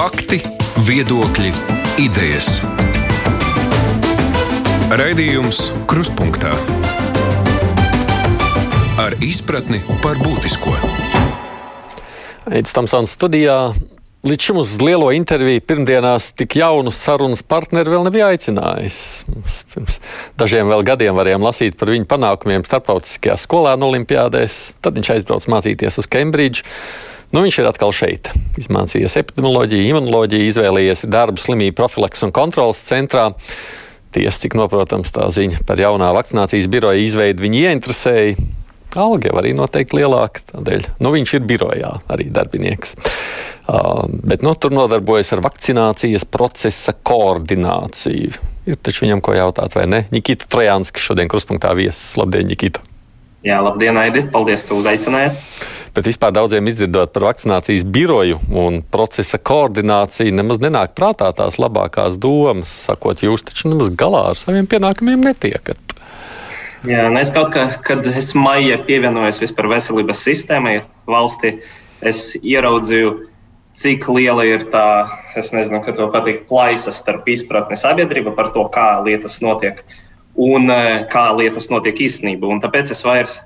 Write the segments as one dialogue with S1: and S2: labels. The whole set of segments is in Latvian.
S1: Fakti, viedokļi, idejas. Raidījums Krustpunktā ar izpratni par būtisko.
S2: Aizsmeļamies Tamsānas studijā. Līdz šim uz lielo interviju pirmdienās tik jaunu sarunas partneri vēl nebija aicinājis. Pirms dažiem vēl gadiem varējām lasīt par viņu panākumiem starptautiskajās skolēnu olimpiādēs. Tad viņš aizbrauca mācīties uz Cambridge. Nu, viņš ir atkal šeit. Izmācījies epidemioloģiju, imunoloģiju, izvēlējies darbu slimību profilaks un kontrolas centrā. Tiesa, cik noprotams, tā ziņa par jaunā vakcinācijas biroja izveidi viņu ieinteresēja. Alga arī noteikti lielāka. Tādēļ nu, viņš ir birojā arī darbinieks. Uh, bet nu, tur nodarbojas ar vakcinācijas procesa koordināciju. Ir taču viņam ko jautāt, vai ne? Nikita Trojāns, kas šodien kruspunktā viesis. Labdien, Nikita!
S3: Jā, labdien, Aidi! Paldies, ka uzaicinājāt!
S2: Bet vispār daudziem izdzirdot par vakcinācijas biroju un procesa koordināciju, nemaz nenāk prātā tās labākās domas, sakot, jūs taču nemaz galā ar saviem pienākumiem netiekat.
S3: Jā, nu es kaut kā, kad es maijā pievienojos vispār veselības sistēmai valstī, es ieraudzīju, cik liela ir tā, es nezinu, kā to pateikt, plaisa starp izpratni sabiedrība par to, kā lietas notiek un eh, kā lietas notiek īstenībā. Un tāpēc es vairs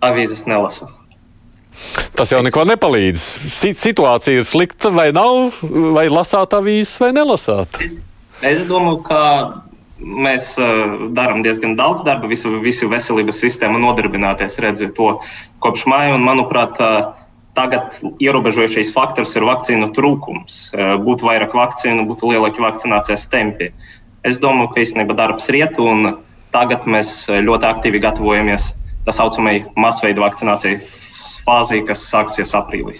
S3: avīzes nelasu.
S2: Tas jau neko nepalīdz. Situācija ir slikta vai nav, vai lasāt avīzes vai nelasāt.
S3: Es, domāju, ka mēs uh, darām diezgan daudz darba, visu, visu veselības sistēmu nodarbināties, redzēt to kopš māja. Un, manuprāt, uh, tagad ierobežojušais faktors ir vakcīnu trūkums. Uh, būtu vairāk vakcīnu, būtu lielāki vakcinācijas tempi. Es domāju, ka īstenībā darbs riet, un tagad mēs ļoti aktīvi gatavojamies tā saucamajai masveida vakcinācijai fāzī, kas sāksies aprīlī.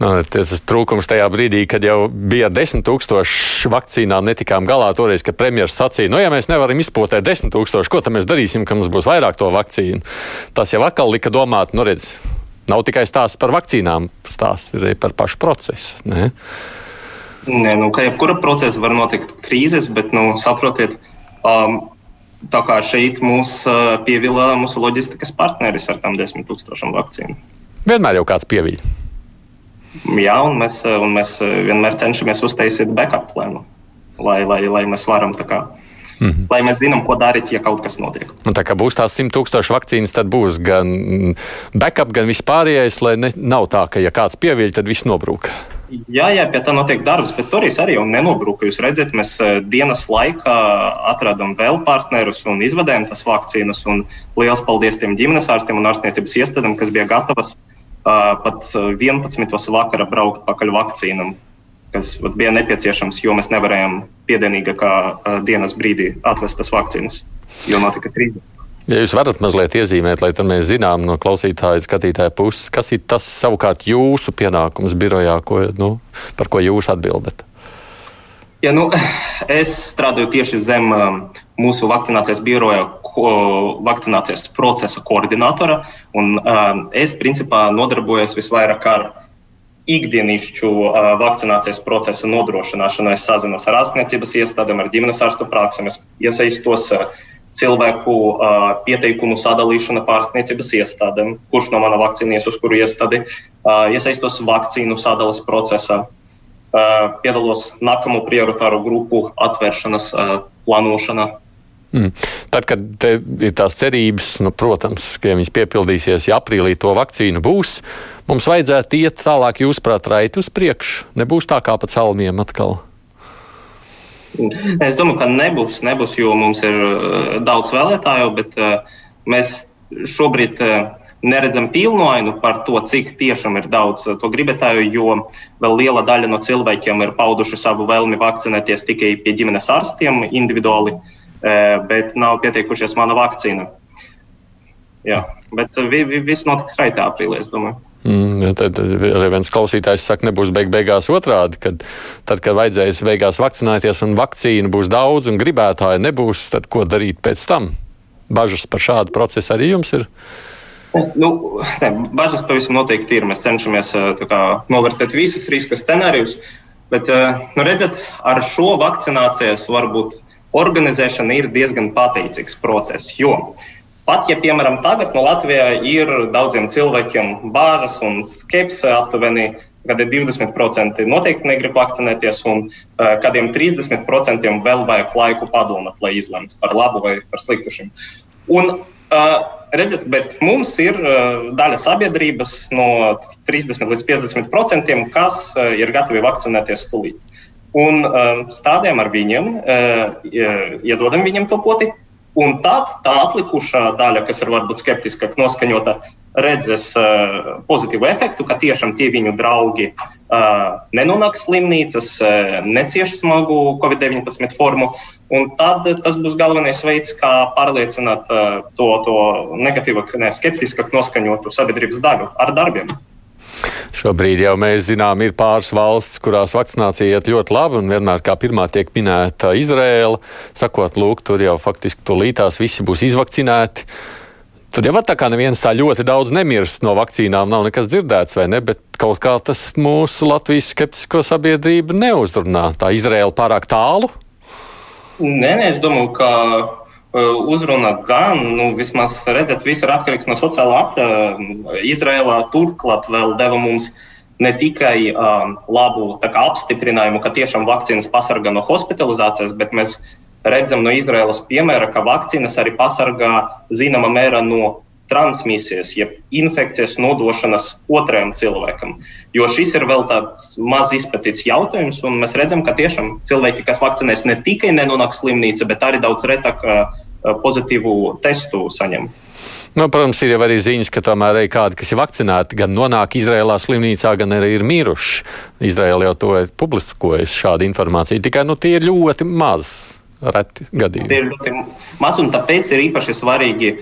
S2: No, nu, tas trūkums tajā brīdī, kad jau bija desmit tūkstoši vakcīnām, netikām galā. Toreiz, kad premjerministrs sacīja, nu, ja mēs nevaram izpotēt desmit tūkstoši, ko tad mēs darīsim, ka mums būs vairāk to vakcīnu? Tas jau atkal lika domāt, nu, redz, nav tikai stāsts par vakcīnām, stāsts arī par pašu procesu. Ne?
S3: Nē, nu, kā jebkura procesa var notikt krīzes, bet, nu, saprotiet, um, tā kā šeit mūs uh, pievila mūsu loģistikas partneris ar tām desmit tūkstošiem vakcīnu.
S2: Vienmēr jau kāds pieviļ.
S3: Jā, un mēs, un mēs vienmēr cenšamies uztaisīt backup plānu, lai, lai, lai mēs varam tā kā. Mm -hmm. Lai mēs zinām, ko darīt, ja kaut kas notiek.
S2: Un tā kā būs tās 100 tūkstoši vakcīnas, tad būs gan backup, gan vispārējais, lai ne, nav tā, ka ja kāds pieviļ, tad viss nobrūk.
S3: Jā, jā, pie tā notiek darbs, bet tur arī jau nenobruka. Jūs redzat, mēs eh, dienas laikā atradām vēl partnerus un izvedējām tas vakcīnas. Liels paldies tiem ģimenes ārstiem un ārstniecības iestādēm, kas bija gatavas uh, pat 11. vakarā braukt pakaļ vakcīnam, kas bija nepieciešams, jo mēs nevarējām piedienīgākā dienas brīdī atvest tas vakcīnas, jo notika krīze.
S2: Ja jūs varat mazliet iezīmēt, lai mēs zinām no klausītāja, skatītāja puses, kas ir tas savukārt jūsu pienākums birojā, ko, nu, par ko jūs atbildat?
S3: Ja, nu, es strādāju tieši zem mūsu vakcinācijas biroja vakcinācijas procesa koordinatora. Un, uh, es principā nodarbojos visvairāk ar ikdienišķu uh, vakcinācijas procesa nodrošināšanu. Es sazinos ar ārstniecības iestādēm, ar ģimenes ārstu praksēm, es iesaistos uh, cilvēku uh, pieteikumu sadalīšana pārsniecības iestādēm, kurš no mana vakcīnijas uz kuru iestādi, uh, iesaistos vakcīnu sadales procesā, uh, piedalos nākamo prioritāro grupu atvēršanas uh, plānošanā.
S2: Mm. Tad, kad ir tās cerības, nu, protams, ka ja viņas piepildīsies, ja aprīlī to vakcīnu būs, mums vajadzētu iet tālāk, jūsuprāt, raiti uz priekšu. Nebūs tā kā pa celmiem atkal.
S3: Es domāju, ka nebūs, nebūs jo mums ir uh, daudz vēlētāju, bet uh, mēs šobrīd uh, neredzam pilnu ainu par to, cik tiešām ir daudz to gribētāju, jo vēl liela daļa no cilvēkiem ir pauduši savu vēlmi vakcinēties tikai pie ģimenes ārstiem individuāli. Bet nav pietiekušies mana vakcīna. Jā, bet vi, vi, viss notiks raitā aprīlī, es domāju.
S2: Mm, tad arī viens klausītājs saka, nebūs beig beigās otrādi, kad tad, kad vajadzēs beigās vakcinēties un vakcīnu būs daudz un gribētāji nebūs, tad ko darīt pēc tam? Bažas par šādu procesu arī jums ir?
S3: Nu, ne, bažas pavisam noteikti ir. Mēs cenšamies kā, novērtēt visus riska scenārijus, bet, nu, redzat, ar šo vakcinācijas varbūt organizēšana ir diezgan pateicīgs process. Jo pat ja, piemēram, tagad no Latvijā ir daudziem cilvēkiem bāžas un skepse aptuveni kad ir 20% noteikti negrib vakcinēties, un uh, kādiem 30% vēl vajag laiku padomāt, lai izlemtu par labu vai par sliktu šim. Un, uh, redziet, bet mums ir uh, daļa sabiedrības no 30 līdz 50%, kas uh, ir gatavi vakcinēties tūlīt. Un uh, strādājam ar viņiem, uh, iedodam viņiem to poti, Un tad tā atlikušā daļa, kas ir varbūt skeptiskāk noskaņota, redzēs uh, pozitīvu efektu, ka tiešām tie viņu draugi uh, nenonāk slimnīcas, uh, necieš smagu Covid-19 formu. Un tad tas būs galvenais veids, kā pārliecināt uh, to, to negatīvāk, ne skeptiskāk noskaņotu sabiedrības daļu ar darbiem.
S2: Šobrīd jau mēs zinām, ir pāris valsts, kurās vakcinācija iet ļoti labi, un vienmēr kā pirmā tiek minēta Izraela, sakot, lūk, tur jau faktiski tūlītās visi būs izvakcinēti. Tur jau tā kā neviens tā ļoti daudz nemirst no vakcīnām, nav nekas dzirdēts, vai ne? Bet kaut kā tas mūsu Latvijas skeptisko sabiedrību neuzrunā. Tā Izraela pārāk tālu?
S3: Nē, nē, es domāju, ka uzruna gan, nu, vismaz redzēt, viss ir atkarīgs no sociālā apgabala. Izrēlā turklāt vēl deva mums ne tikai um, labu kā, apstiprinājumu, ka tiešām vakcīnas pasargā no hospitalizācijas, bet mēs redzam no Izraēlas piemēra, ka vakcīnas arī pasargā zināmā mērā no transmisijas, jeb infekcijas nodošanas otrajam cilvēkam. Jo šis ir vēl tāds maz izpētīts jautājums, un mēs redzam, ka tiešām cilvēki, kas vakcinēs, ne tikai nenonāk slimnīcā, bet arī daudz retāk pozitīvu testu saņem.
S2: Nu, protams, ir arī ziņas, ka tomēr arī kādi, kas ir vakcinēti, gan nonāk Izrēlā slimnīcā, gan arī ir miruši. Izraēla jau to ir publiskojusi šādu informāciju, tikai nu, tie ir ļoti maz, reti gadījumi.
S3: Tie ir ļoti maz, un tāpēc ir īpaši svarīgi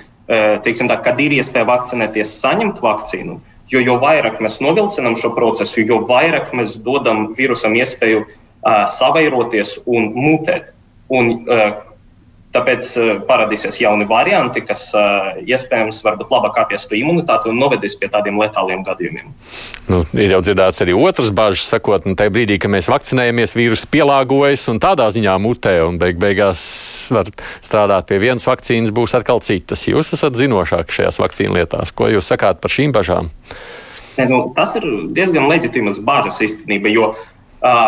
S3: teiksim, tā, kad ir iespēja vakcinēties, saņemt vakcīnu. Jo, jo vairāk mēs novilcinām šo procesu, jo vairāk mēs dodam vīrusam iespēju uh, savairoties un mutēt. Un, uh, Tāpēc uh, parādīsies jauni varianti, kas uh, iespējams varbūt labāk apjās to imunitāti un novedīs pie tādiem letāliem gadījumiem.
S2: Nu, ir jau dzirdēts arī otrs bažas, sakot, nu, tajā brīdī, kad mēs vakcinējamies, vīrus pielāgojas un tādā ziņā mutē un beig beigās var strādāt pie vienas vakcīnas, būs atkal citas. Jūs esat zinošāki šajās vakcīnu lietās. Ko jūs sakāt par šīm bažām?
S3: Ne, nu, tas ir diezgan leģitīmas bažas īstenībā, jo, uh,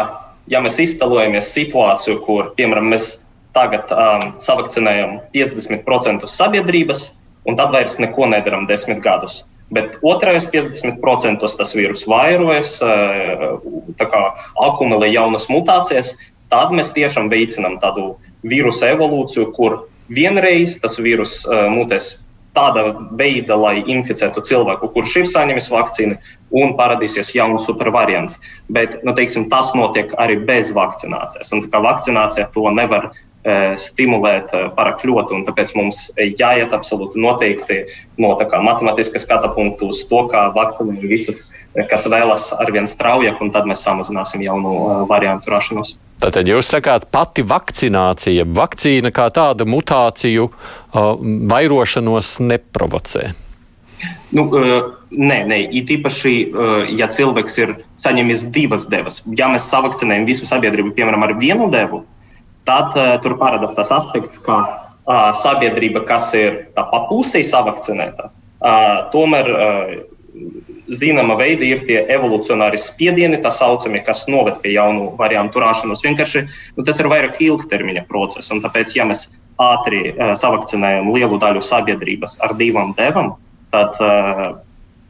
S3: ja mēs iztēlojamies situāciju, kur, piemēram, mēs tagad um, savakcinējam 50% sabiedrības, un tad vairs neko nedaram desmit gadus. Bet otrajos 50% tas vīrus vairojas, uh, akumulē jaunas mutācijas. Tad mēs tiešām veicinām tādu vīrusu evolūciju, kur vienreiz tas vīrus uh, mutēs tāda veida, lai inficētu cilvēku, kurš ir saņēmis vakcīnu, un parādīsies jauns supervariants. Bet nu, teiksim, tas notiek arī bez vakcinācijas. Un, vakcinācija to nevar stimulēt pārāk ļoti. Tāpēc mums jāiet absolūti noteikti no matemātiskas skata punktu uz to, kā vakcinēt visus, kas vēlas arvien straujāk, un tad mēs samazināsim jaunu variantu rašanos.
S2: Tātad jūs sakāt, pati vakcinācija, vakcīna kā tāda mutāciju uh, vairošanos neprovocē.
S3: Nu, nē, nē, it īpaši, ja cilvēks ir saņēmis divas devas. Ja mēs savakcinējam visu sabiedrību, piemēram, ar vienu devu, tad uh, tur parādās tas aspekts, ka uh, sabiedrība, kas ir tā pa pusē savakcinēta, uh, tomēr uh, zināmā veidā ir tie evolūcionāri spiedieni, tā saucamie, kas noved pie jaunu variantu rašanos. Vienkārši nu, tas ir vairāk ilgtermiņa process, un tāpēc, ja mēs ātri uh, savakcinējam lielu daļu sabiedrības ar divām devām, tad uh,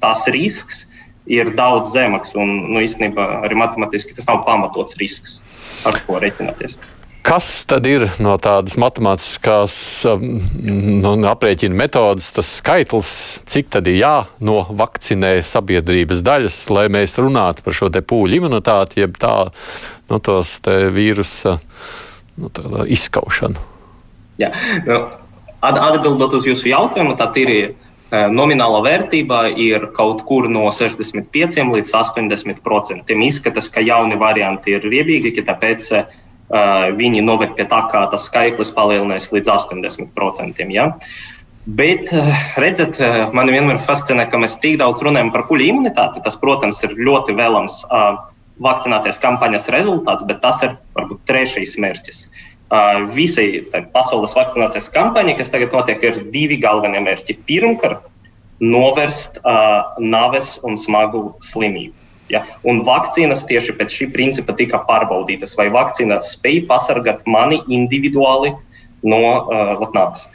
S3: tas risks ir daudz zemāks, un nu, īstenībā arī matemātiski tas nav pamatots risks, ar ko reiķināties.
S2: Kas tad ir no tādas matemātiskās um, nu, aprēķina metodas, tas skaitlis, cik tad ir jānovakcinē sabiedrības daļas, lai mēs runātu par šo te pūļu imunitāti, jeb tā, nu, tos vīrusa nu, izskaušanu?
S3: Jā, nu, atbildot uz jūsu jautājumu, tad ir e, nomināla vērtība ir kaut kur no 65 līdz 80 procentiem. Izskatās, ka jauni varianti ir riebīgāki, tāpēc viņi noved pie tā, ka tas skaitlis palielinās līdz 80%. Ja? Bet, redziet, man vienmēr fascinē, ka mēs tik daudz runājam par kuģa imunitāti. Tas, protams, ir ļoti vēlams vakcinācijas kampaņas rezultāts, bet tas ir varbūt trešais mērķis. Visai pasaules vakcinācijas kampaņai, kas tagad notiek, ir divi galvenie mērķi. Pirmkārt, novērst uh, naves un smagu slimību. Ja? Un vakcīnas tieši pēc šī principa tika pārbaudītas, vai vakcīna spēj pasargāt mani individuāli no uh, nāves.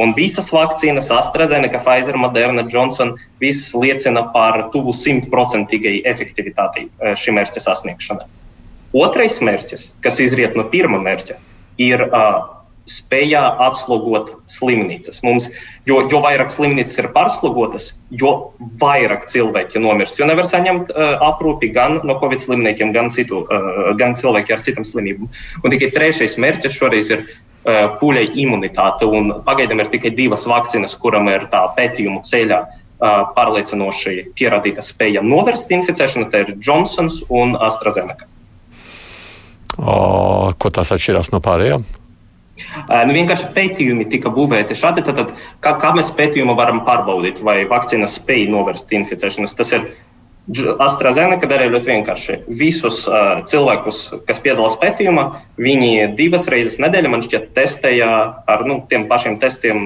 S3: Un visas vakcīnas, AstraZeneca, Pfizer, Moderna, Johnson, visas liecina par tuvu simtprocentīgai efektivitātei šī mērķa sasniegšanai. Otrais mērķis, kas izriet no pirmā mērķa, ir uh, spējā atslogot slimnīcas. Mums, jo, jo vairāk slimnīcas ir pārslogotas, jo vairāk cilvēki nomirst. Jo nevar saņemt uh, aprūpi gan no covid slimniekiem, gan, citu, uh, gan cilvēki ar citām slimībām. Un tikai trešais mērķis šoreiz ir uh, pūļai imunitāte. Pagaidām ir tikai divas vakcīnas, kuram ir tā pētījumu ceļā. Uh, pārliecinoši pierādīta spēja novērst inficēšanu, tā ir Johnsons un AstraZeneca.
S2: O, ko tās atšķirās no pārējām?
S3: Nu, vienkārši pētījumi tika būvēti šādi. Tad, tad, kā, kā mēs pētījumu varam pārbaudīt, vai vakcīna spēj novērst inficēšanos? Tas ir AstraZeneca darīja ļoti vienkārši. Visus uh, cilvēkus, kas piedalās pētījumā, viņi divas reizes nedēļā, man šķiet, testēja ar nu, tiem pašiem testiem,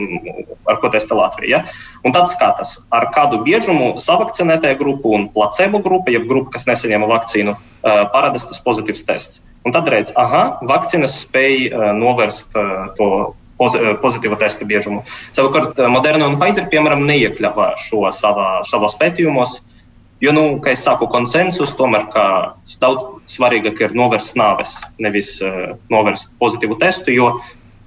S3: ar ko testa Latvija. Ja? Un tad skatās, ar kādu biežumu savakcinētajā grupu un placebo grupa, jeb grupa, kas nesaņēma vakcīnu, uh, parādās tas pozitīvs tests. Un tad redz, ah, vakcīnas spēj uh, novērst uh, to pozitīvo testu biežumu. Savukārt Moderna un Pfizer, piemēram, neiekļāva šo savā, savos pētījumos. Jo, nu, kā jau saku, konsensus tomēr daudz svarīgāk ir novērst nāves, nevis uh, novērst pozitīvu testu. Jo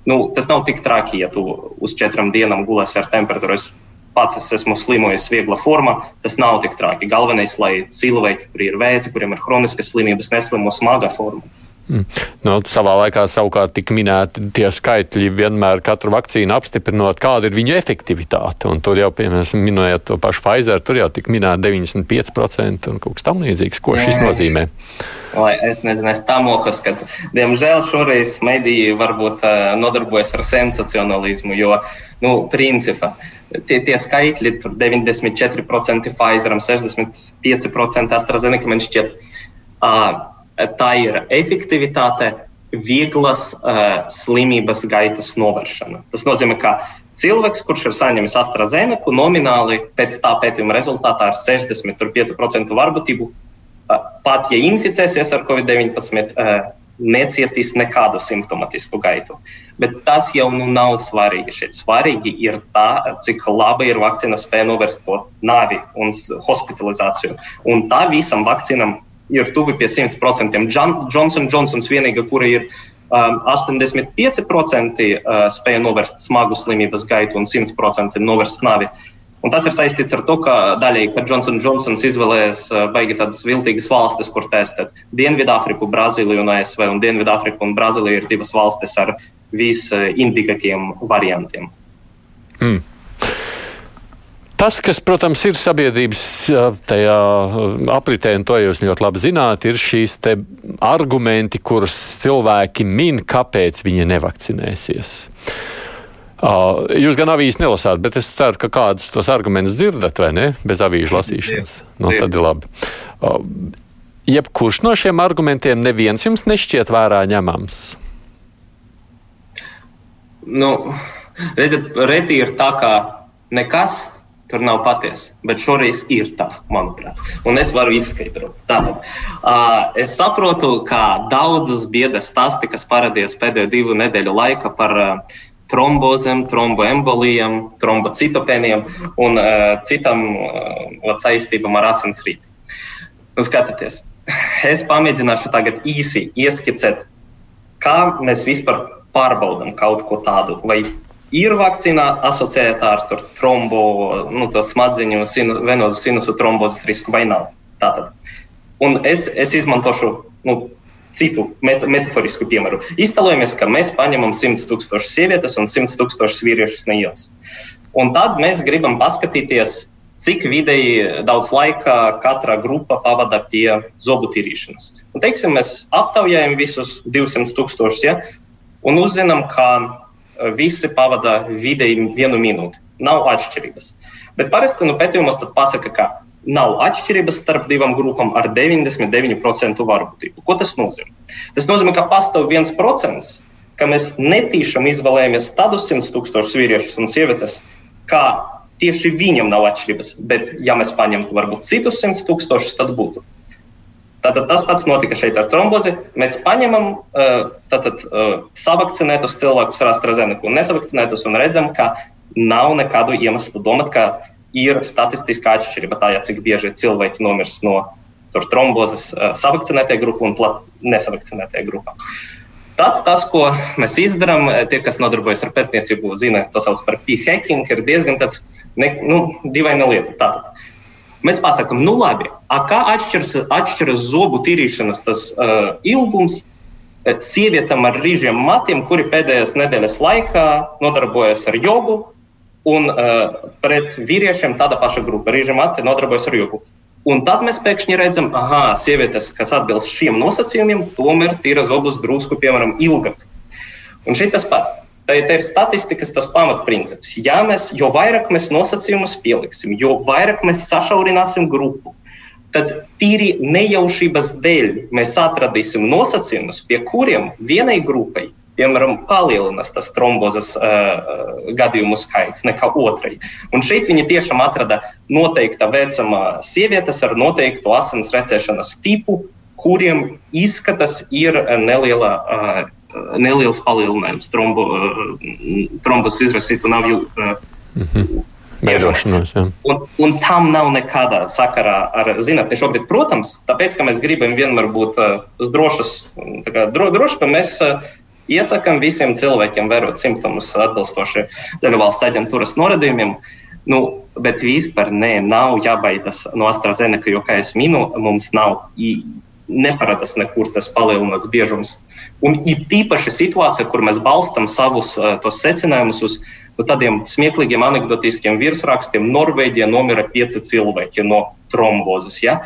S3: nu, tas nav tik traki, ja tu uz četrām dienām gulēsi ar temperatūru. Es pats es esmu slimojis viegla formā, tas nav tik traki. Galvenais, lai cilvēki, kuriem ir vēzi, kuriem ir chroniskas slimības, neslimo smagā formā.
S2: Mm. Nu, savā laikā savukārt tika minēti tie skaitļi, vienmēr katru vakcīnu apstiprinot, kāda ir viņu efektivitāte. Un tur jau, piemēram, minējot to pašu Pfizer, tur jau tika minēta 95% un kaut kas tam līdzīgs. Ko šis nozīmē?
S3: Lai es nezinu, es tā mokas, ka, diemžēl, šoreiz mediji varbūt uh, nodarbojas ar sensacionalismu, jo, nu, principā, tie, tie skaitļi, tur 94% Pfizeram, 65% AstraZeneca, man šķiet, uh, tā ir efektivitāte, vieglas uh, slimības gaitas novēršana. Tas nozīmē, ka cilvēks, kurš ir saņēmis AstraZeneca, nomināli pēc tā pētījuma rezultātā ar 65% varbūtību, uh, pat ja inficēsies ar COVID-19, uh, necietīs nekādu simptomatisku gaitu. Bet tas jau nu nav svarīgi. Šeit svarīgi ir tā, cik labi ir vakcīna spēja novērst to nāvi un hospitalizāciju. Un tā visam vakcīnam ir tuvi pie 100%. Johnson Johnsons vienīgā, kura ir um, 85% uh, spēja novērst smagu slimības gaitu un 100% novērst nāvi. Un tas ir saistīts ar to, ka daļai, kad Johnson Johnsons izvēlējās uh, baigi tādas viltīgas valstis, kur testēt Dienvidāfriku, Brazīliju un ASV. Un Dienvidāfrika un Brazīlija ir divas valstis ar visindīgākiem variantiem. Mm.
S2: Tas, kas, protams, ir sabiedrības tajā apritē, un to jūs ļoti labi zināt, ir šīs argumenti, kurus cilvēki min, kāpēc viņi nevakcinēsies. Jūs gan avīzes nelasāt, bet es ceru, ka kādus tos argumentus dzirdat, vai ne? Bez avīžu lasīšanas. No, nu, tad ir labi. Jebkurš no šiem argumentiem neviens jums nešķiet vērā ņemams.
S3: Nu, redziet, reti ir tā, ka nekas Tur nav patiesa, bet šoreiz ir tā, manuprāt. Un es varu izskaidrot. Tātad, uh, es saprotu, ka daudzus biedas stāsti, kas parādījās pēdējo divu nedēļu laikā par uh, trombozēm, tromboembolijām, trombocitopēniem un uh, citām uh, saistībām ar asinsrīti. Nu, skatieties, es pamēģināšu tagad īsi ieskicēt, kā mēs vispār pārbaudām kaut ko tādu, vai ir vakcīnā asociēta ar trombo, nu, smadzeņu, sinu, venozu sinusu trombozes risku vai nav. Tātad. Un es, es izmantošu nu, citu met metaforisku piemēru. Iztēlojamies, ka mēs paņemam 100 tūkstošus sievietes un 100 tūkstošus vīriešus no ielas. Un tad mēs gribam paskatīties, cik vidēji daudz laika katra grupa pavada pie zobu tīrīšanas. Un, teiksim, mēs aptaujājam visus 200 tūkstošus ja, un uzzinām, ka visi pavada vidēji vienu minūti. Nav atšķirības. Bet parasti nu, pētījumos pasaka, ka nav atšķirības starp divām grupām ar 99% varbūtību. Ko tas nozīmē? Tas nozīmē, ka pastāv viens procents, ka mēs netīšām izvēlējamies tādus 100 tūkstošus vīriešus un sievietes, kā tieši viņam nav atšķirības. Bet, ja mēs paņemtu varbūt citus 100 tūkstošus, tad būtu. Tātad tas pats notika šeit ar trombozi. Mēs paņemam tātad, savakcinētus cilvēkus ar AstraZeneca un nesavakcinētus un redzam, ka nav nekādu iemeslu domāt, ka ir statistiska atšķirība tajā, cik bieži cilvēki nomirst no trombozes savakcinētajā grupā un nesavakcinētajā grupā. Tad tas, ko mēs izdarām, tie, kas nodarbojas ar pētniecību, zina, to sauc par p-hacking, ir diezgan tāds ne, nu, dīvaina lieta. Tātad, Mēs pasakām, nu labi, kā atšķiras, atšķiras zobu tīrīšanas tas, uh, ilgums sievietēm ar rīžiem matiem, kuri pēdējās nedēļas laikā nodarbojas ar jogu, un uh, pret vīriešiem tāda paša grupa rīža mati nodarbojas ar jogu. Un tad mēs pēkšņi redzam, ka sievietes, kas atbilst šiem nosacījumiem, tomēr tīra zobus drusku, piemēram, ilgāk. Un šeit tas pats. Tā ir statistikas pamatprincips. Ja mēs, jo vairāk mēs nosacījumus pieliksim, jo vairāk mēs sašaurināsim grupu, tad tīri nejaušības dēļ mēs atradīsim nosacījumus, pie kuriem vienai grupai, piemēram, palielinās tas trombozes uh, gadījumu skaits nekā otrai. Un šeit viņi tiešām atrada noteikta vecuma sievietes ar noteiktu asins recēšanas tipu, kuriem izskatās ir neliela. Uh, neliels palielinājums trombo, eh, trombus izraisītu navju. Mm -hmm.
S2: Beidošanos,
S3: un, un tam nav nekāda sakara ar zinātnē šobrīd. Protams, tāpēc, ka mēs gribam vienmēr būt uh, drošas, kā, dro, droši, mēs uh, iesakām visiem cilvēkiem vērot simptomus atbilstoši valsts aģentūras norādījumiem. Nu, bet vispār nē, nav jābaidās no AstraZeneca, jo, kā jau minēju, mums nav neparādās nekur tas palielināts biežums. Un ir tīpaši situācija, kur mēs balstām savus uh, secinājumus uz nu, tādiem smieklīgiem, anekdotiskiem virsrakstiem. Norvēģijā nomira pieci cilvēki no trombozes. Ja?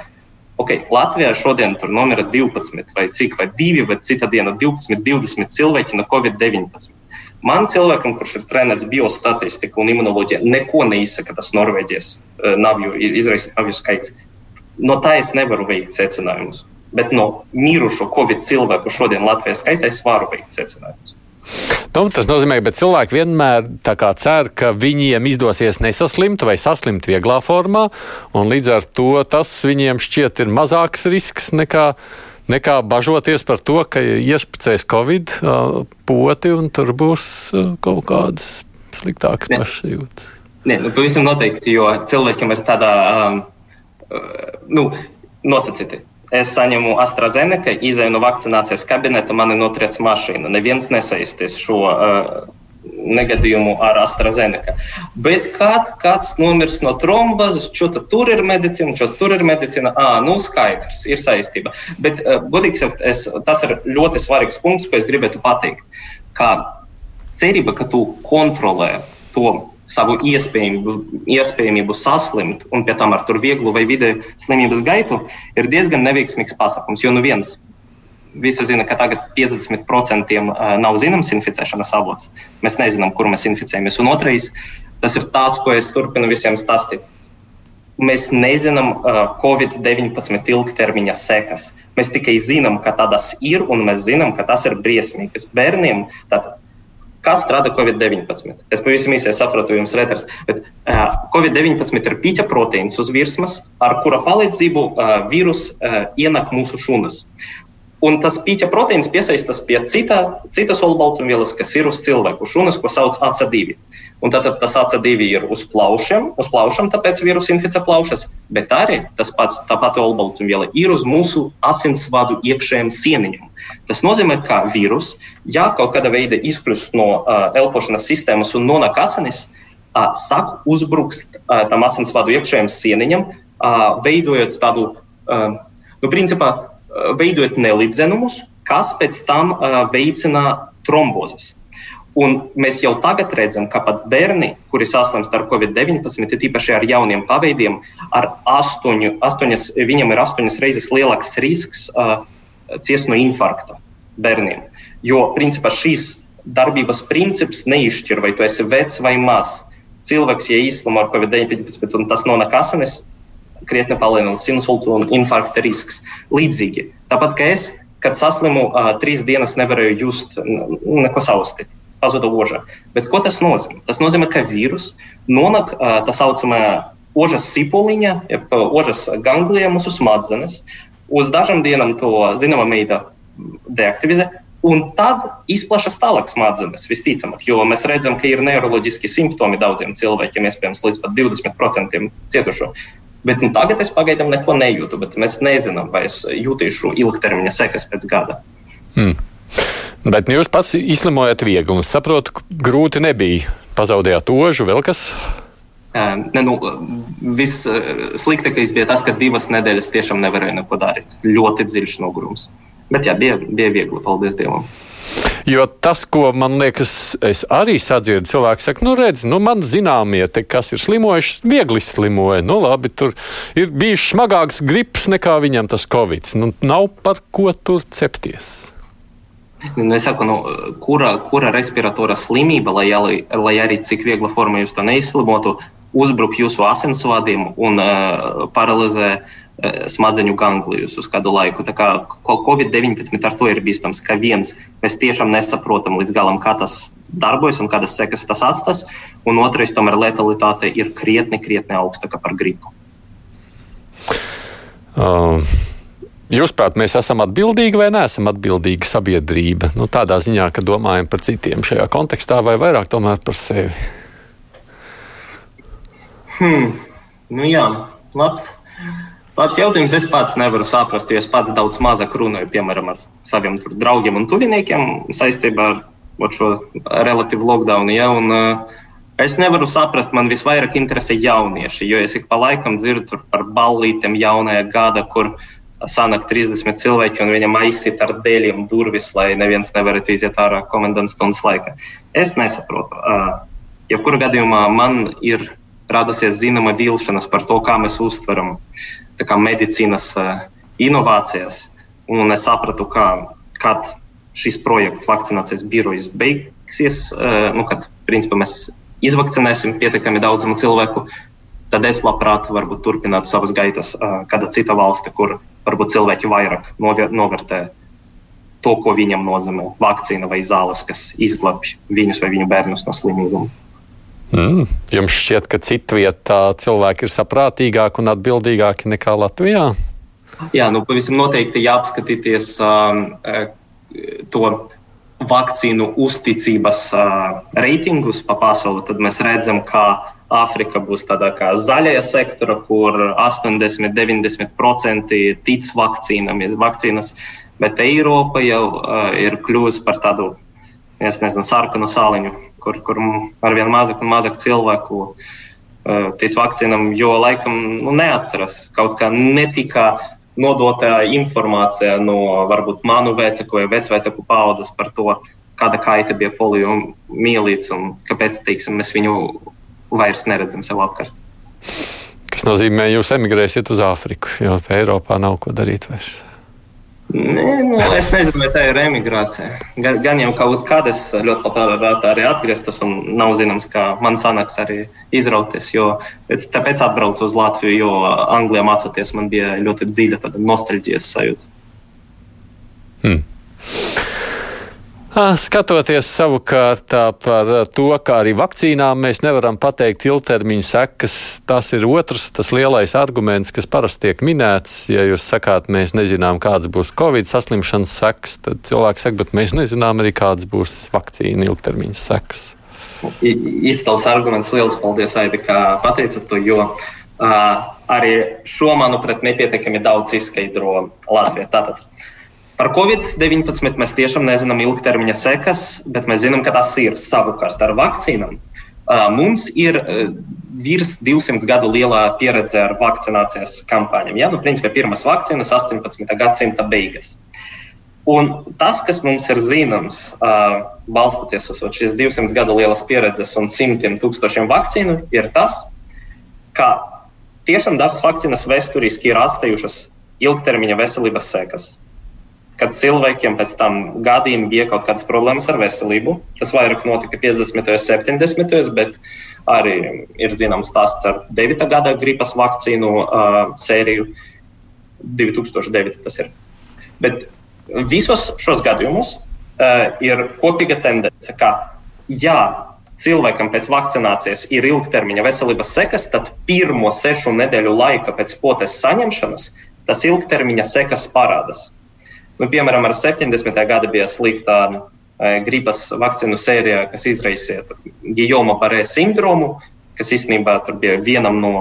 S3: Okay, Latvijā šodien tur nomira 12 vai cik, vai 2, vai cita diena 12, 20 cilvēki no Covid-19. Man cilvēkam, kurš ir trenēts biostatistika un imunoloģija, neko neizsaka tas Norvēģijas uh, navju, izraisīt navju skaits. No tā es nevaru veikt secinājumus bet no mirušo Covid cilvēku šodien Latvijā skaitā es varu veikt secinājumus.
S2: Nu, tas nozīmē, ka cilvēki vienmēr cer, ka viņiem izdosies nesaslimt vai saslimt vieglā formā, un līdz ar to tas viņiem šķiet ir mazāks risks nekā, nekā bažoties par to, ka iesprūcēs Covid poti un tur būs kaut kādas sliktākas pašsajūtas.
S3: Nē, nu, pavisam noteikti, jo cilvēkiem ir tāda um, nu, nosacīta Es saņemu AstraZeneca, izēju no vakcinācijas kabineta, man ir notriec mašīna. Neviens nesaisties šo uh, negadījumu ar AstraZeneca. Bet kād, kāds nomirs no trombozes, čo tur ir medicīna, čo tur ir medicīna, ah, nu skaidrs, ir saistība. Bet, uh, godīgi sakot, tas ir ļoti svarīgs punkts, ko es gribētu pateikt. Kā cerība, ka tu kontrolē to savu iespējamību, iespējamību saslimt, un pie tam ar vieglu vai vidēju slimības gaitu, ir diezgan neveiksmīgs pasākums. Jo nu viens, visi zina, ka tagad 50% nav zināms inficēšanas avots. Mēs nezinām, kur mēs inficējamies. Un otrais, tas ir tas, ko es turpinu visiem stāstīt. Mēs nezinām uh, Covid-19 ilgtermiņa sekas. Mēs tikai zinām, ka tādas ir, un mēs zinām, ka tas ir briesmīgas bērniem. Tātad Kas rada Covid-19? Es pavisam īsi saprotu, jums retars. Bet uh, Covid-19 ir pīķa proteīns uz virsmas, ar kura palīdzību vīrus ienāk mūsu šūnas. Un tas pīķa proteīns piesaistās pie cita, citas olbaltumvielas, kas ir uz cilvēku šūnas, ko sauc AC2. Un tad tas AC2 ir uz plaušiem, uz plaušiem, tāpēc vīrusu inficē plaušas, bet arī tas pats, tā pati olbaltumviela ir uz mūsu asinsvadu iekšējiem sieniņiem. Tas nozīmē, ka vīrus, ja kaut kāda veida izkļūst no uh, elpošanas sistēmas un nonāk asinis, uh, sāk uzbrukt uh, tam asinsvadu iekšējiem sieniņam, uh, veidojot tādu, uh, nu, principā, veidojot nelīdzenumus, kas pēc tam uh, veicina trombozes. Un mēs jau tagad redzam, ka pat bērni, kuri saslimst ar covid-19, ir īpaši ar jauniem paveidiem, ar astoņu, astoņas, viņam ir astoņas reizes lielāks risks uh, ciest no infarkta bērniem. Jo principā šīs darbības princips neizšķir, vai tu esi vecs vai mazs. Cilvēks, ja izslimo ar covid-19 un tas nonāk asinis, krietni palielinās insultu un infarkta risks. Līdzīgi. Tāpat kā es, kad saslimu, uh, trīs dienas nevarēju just neko saustīt. Pazuda oža. Bet ko tas nozīmē? Tas nozīmē, ka vīrus nonāk uh, tā saucamā ožas sipuliņa, jeb ožas ganglija mūsu smadzenes. uz dažām dienām to zināmā veidā deaktivizē. Un tad izplatās tālāk smadzenes, visticamāk, jo mēs redzam, ka ir neiroloģiski simptomi daudziem cilvēkiem, iespējams, līdz pat 20% cietušo. Bet nu, tagad es pagaidām neko nejūtu, bet mēs nezinām, vai es jutīšu ilgtermiņa sekas pēc gada. Hmm.
S2: Bet jūs pats izslimojat viegli, un saprotu, grūti nebija. Pazaudējāt ožu, vēl kas?
S3: Ne, nu, Vissliktākais bija tas, ka divas nedēļas tiešām nevarēju neko darīt. Ļoti dziļš nogurums. Bet jā, bija, bija viegli, paldies Dievam.
S2: Jo tas, ko man liekas, es arī sadzirdu, cilvēki saka, nu, redz, nu, man zināmie, te, kas ir slimojuši, viegli slimoja. Nu, labi, tur ir bijis smagāks grips nekā viņam tas covid. Nu, nav par ko tur cepties.
S3: Nu, es saku, nu, kura, kura respiratora slimība, lai, lai arī cik viegla forma jūs to neizslimotu, uzbruk jūsu asinsvadiem un uh, paralizē uh, smadzeņu ganglijus uz kādu laiku. Tā kā Covid-19 ar to ir bīstams, ka viens mēs tiešām nesaprotam līdz galam, kā tas darbojas un kādas sekas tas atstās, un otrais, tomēr letalitāte ir krietni, krietni augstāka par gripu.
S2: Um. Jūsuprāt, mēs esam atbildīgi vai neesam atbildīgi sabiedrība? Nu, tādā ziņā, ka domājam par citiem šajā kontekstā, vai vairāk tomēr par sevi?
S3: Hmm. Nu, jā, labs. Labs jautājums. Es pats nevaru saprast, jo es pats daudz mazāk runāju, piemēram, ar saviem draugiem un tuviniekiem saistībā ar šo relatīvu lockdown. Ja, un, uh, es nevaru saprast, man visvairāk interesē jaunieši, jo es ik pa laikam dzirdu par ballītēm jaunajā gada, kur sanāk 30 cilvēki un viņam aizsit ar dēļiem durvis, lai neviens nevarētu iziet ārā komandas stundas laikā. Es nesaprotu. Jebkurā gadījumā man ir radusies zināma vilšanās par to, kā mēs uztveram kā, medicīnas inovācijas. Un es sapratu, ka, kad šis projekts, vakcinācijas birojas beigsies, nu, kad principā, mēs izvakcinēsim pietiekami daudzumu cilvēku, tad es labprāt varbūt turpinātu savas gaitas kāda cita valsts, kur varbūt cilvēki vairāk novērtē to, ko viņam nozīmē vakcīna vai zāles, kas izglābj viņus vai viņu bērnus no slimībām.
S2: Mm. Jums šķiet, ka citvietā cilvēki ir saprātīgāki un atbildīgāki nekā Latvijā?
S3: Jā, nu pavisam noteikti jāapskatīties um, to vakcīnu uzticības uh, reitingus pa pasauli. Tad mēs redzam, ka Āfrika būs tādā kā zaļajā sektora, kur 80-90% tic vakcīnām, vakcīnas, bet Eiropa jau uh, ir kļuvusi par tādu, es nezinu, sarkanu sāliņu kur, kur ar vien mazāk un mazāk cilvēku uh, tic vakcīnam, jo laikam nu, neatceras. Kaut kā netika nodota informācija no varbūt manu vecāku vai vecvecāku paudzes par to, kāda kaita bija poliomielīts un kāpēc teiksim, mēs viņu vairs neredzam sev apkārt.
S2: Tas nozīmē, ka jūs emigrēsiet uz Āfriku, jo Eiropā nav ko darīt vairs.
S3: Nē, nu, es nezinu, vai tā ir emigrācija. Gan, gan jau kaut kad es ļoti labprāt arī atgrieztos, un nav zināms, kā man sanāks arī izrauties. Jo, tāpēc atbraucu uz Latviju, jo Anglijā mācoties man bija ļoti dziļa nostalģijas sajūta. Hmm.
S2: Skatoties savukārt par to, kā arī vakcīnām mēs nevaram pateikt ilgtermiņa sekas, tas ir otrs, tas lielais arguments, kas parasti tiek minēts. Ja jūs sakāt, mēs nezinām, kādas būs Covid saslimšanas sekas, tad cilvēks saka, bet mēs nezinām arī, kādas būs vakcīna ilgtermiņa sekas.
S3: Izcils arguments, liels paldies, Aidi, kā pateicat to, jo uh, arī šo, manuprāt, nepietiekami daudz izskaidro Latvijā. Tātad, Par Covid-19 mēs tiešām nezinām ilgtermiņa sekas, bet mēs zinām, ka tas ir savukārt ar vakcīnām. Mums ir virs 200 gadu lielā pieredze ar vakcinācijas kampaņām. Ja? Nu, principā pirmās vakcīnas 18. gadsimta beigas. Un tas, kas mums ir zināms, balstoties uz šīs 200 gadu lielas pieredzes un simtiem tūkstošiem vakcīnu, ir tas, ka tiešām dažas vakcīnas vēsturiski ir atstājušas ilgtermiņa veselības sekas kad cilvēkiem pēc tam gadiem bija kaut kādas problēmas ar veselību. Tas vairāk notika 50. un 70. bet arī ir zināms stāsts ar 9. gada gripas vakcīnu uh, sēriju. 2009. tas ir. Bet visos šos gadījumos uh, ir kopīga tendence, ka, ja cilvēkam pēc vakcinācijas ir ilgtermiņa veselības sekas, tad pirmo sešu nedēļu laika pēc potes saņemšanas tas ilgtermiņa sekas parādās. Nu, piemēram, ar 70. gada bija sliktā gribas vakcīnu sērijā, kas izraisīja Gijoma Barē sindromu, kas īstenībā bija vienam no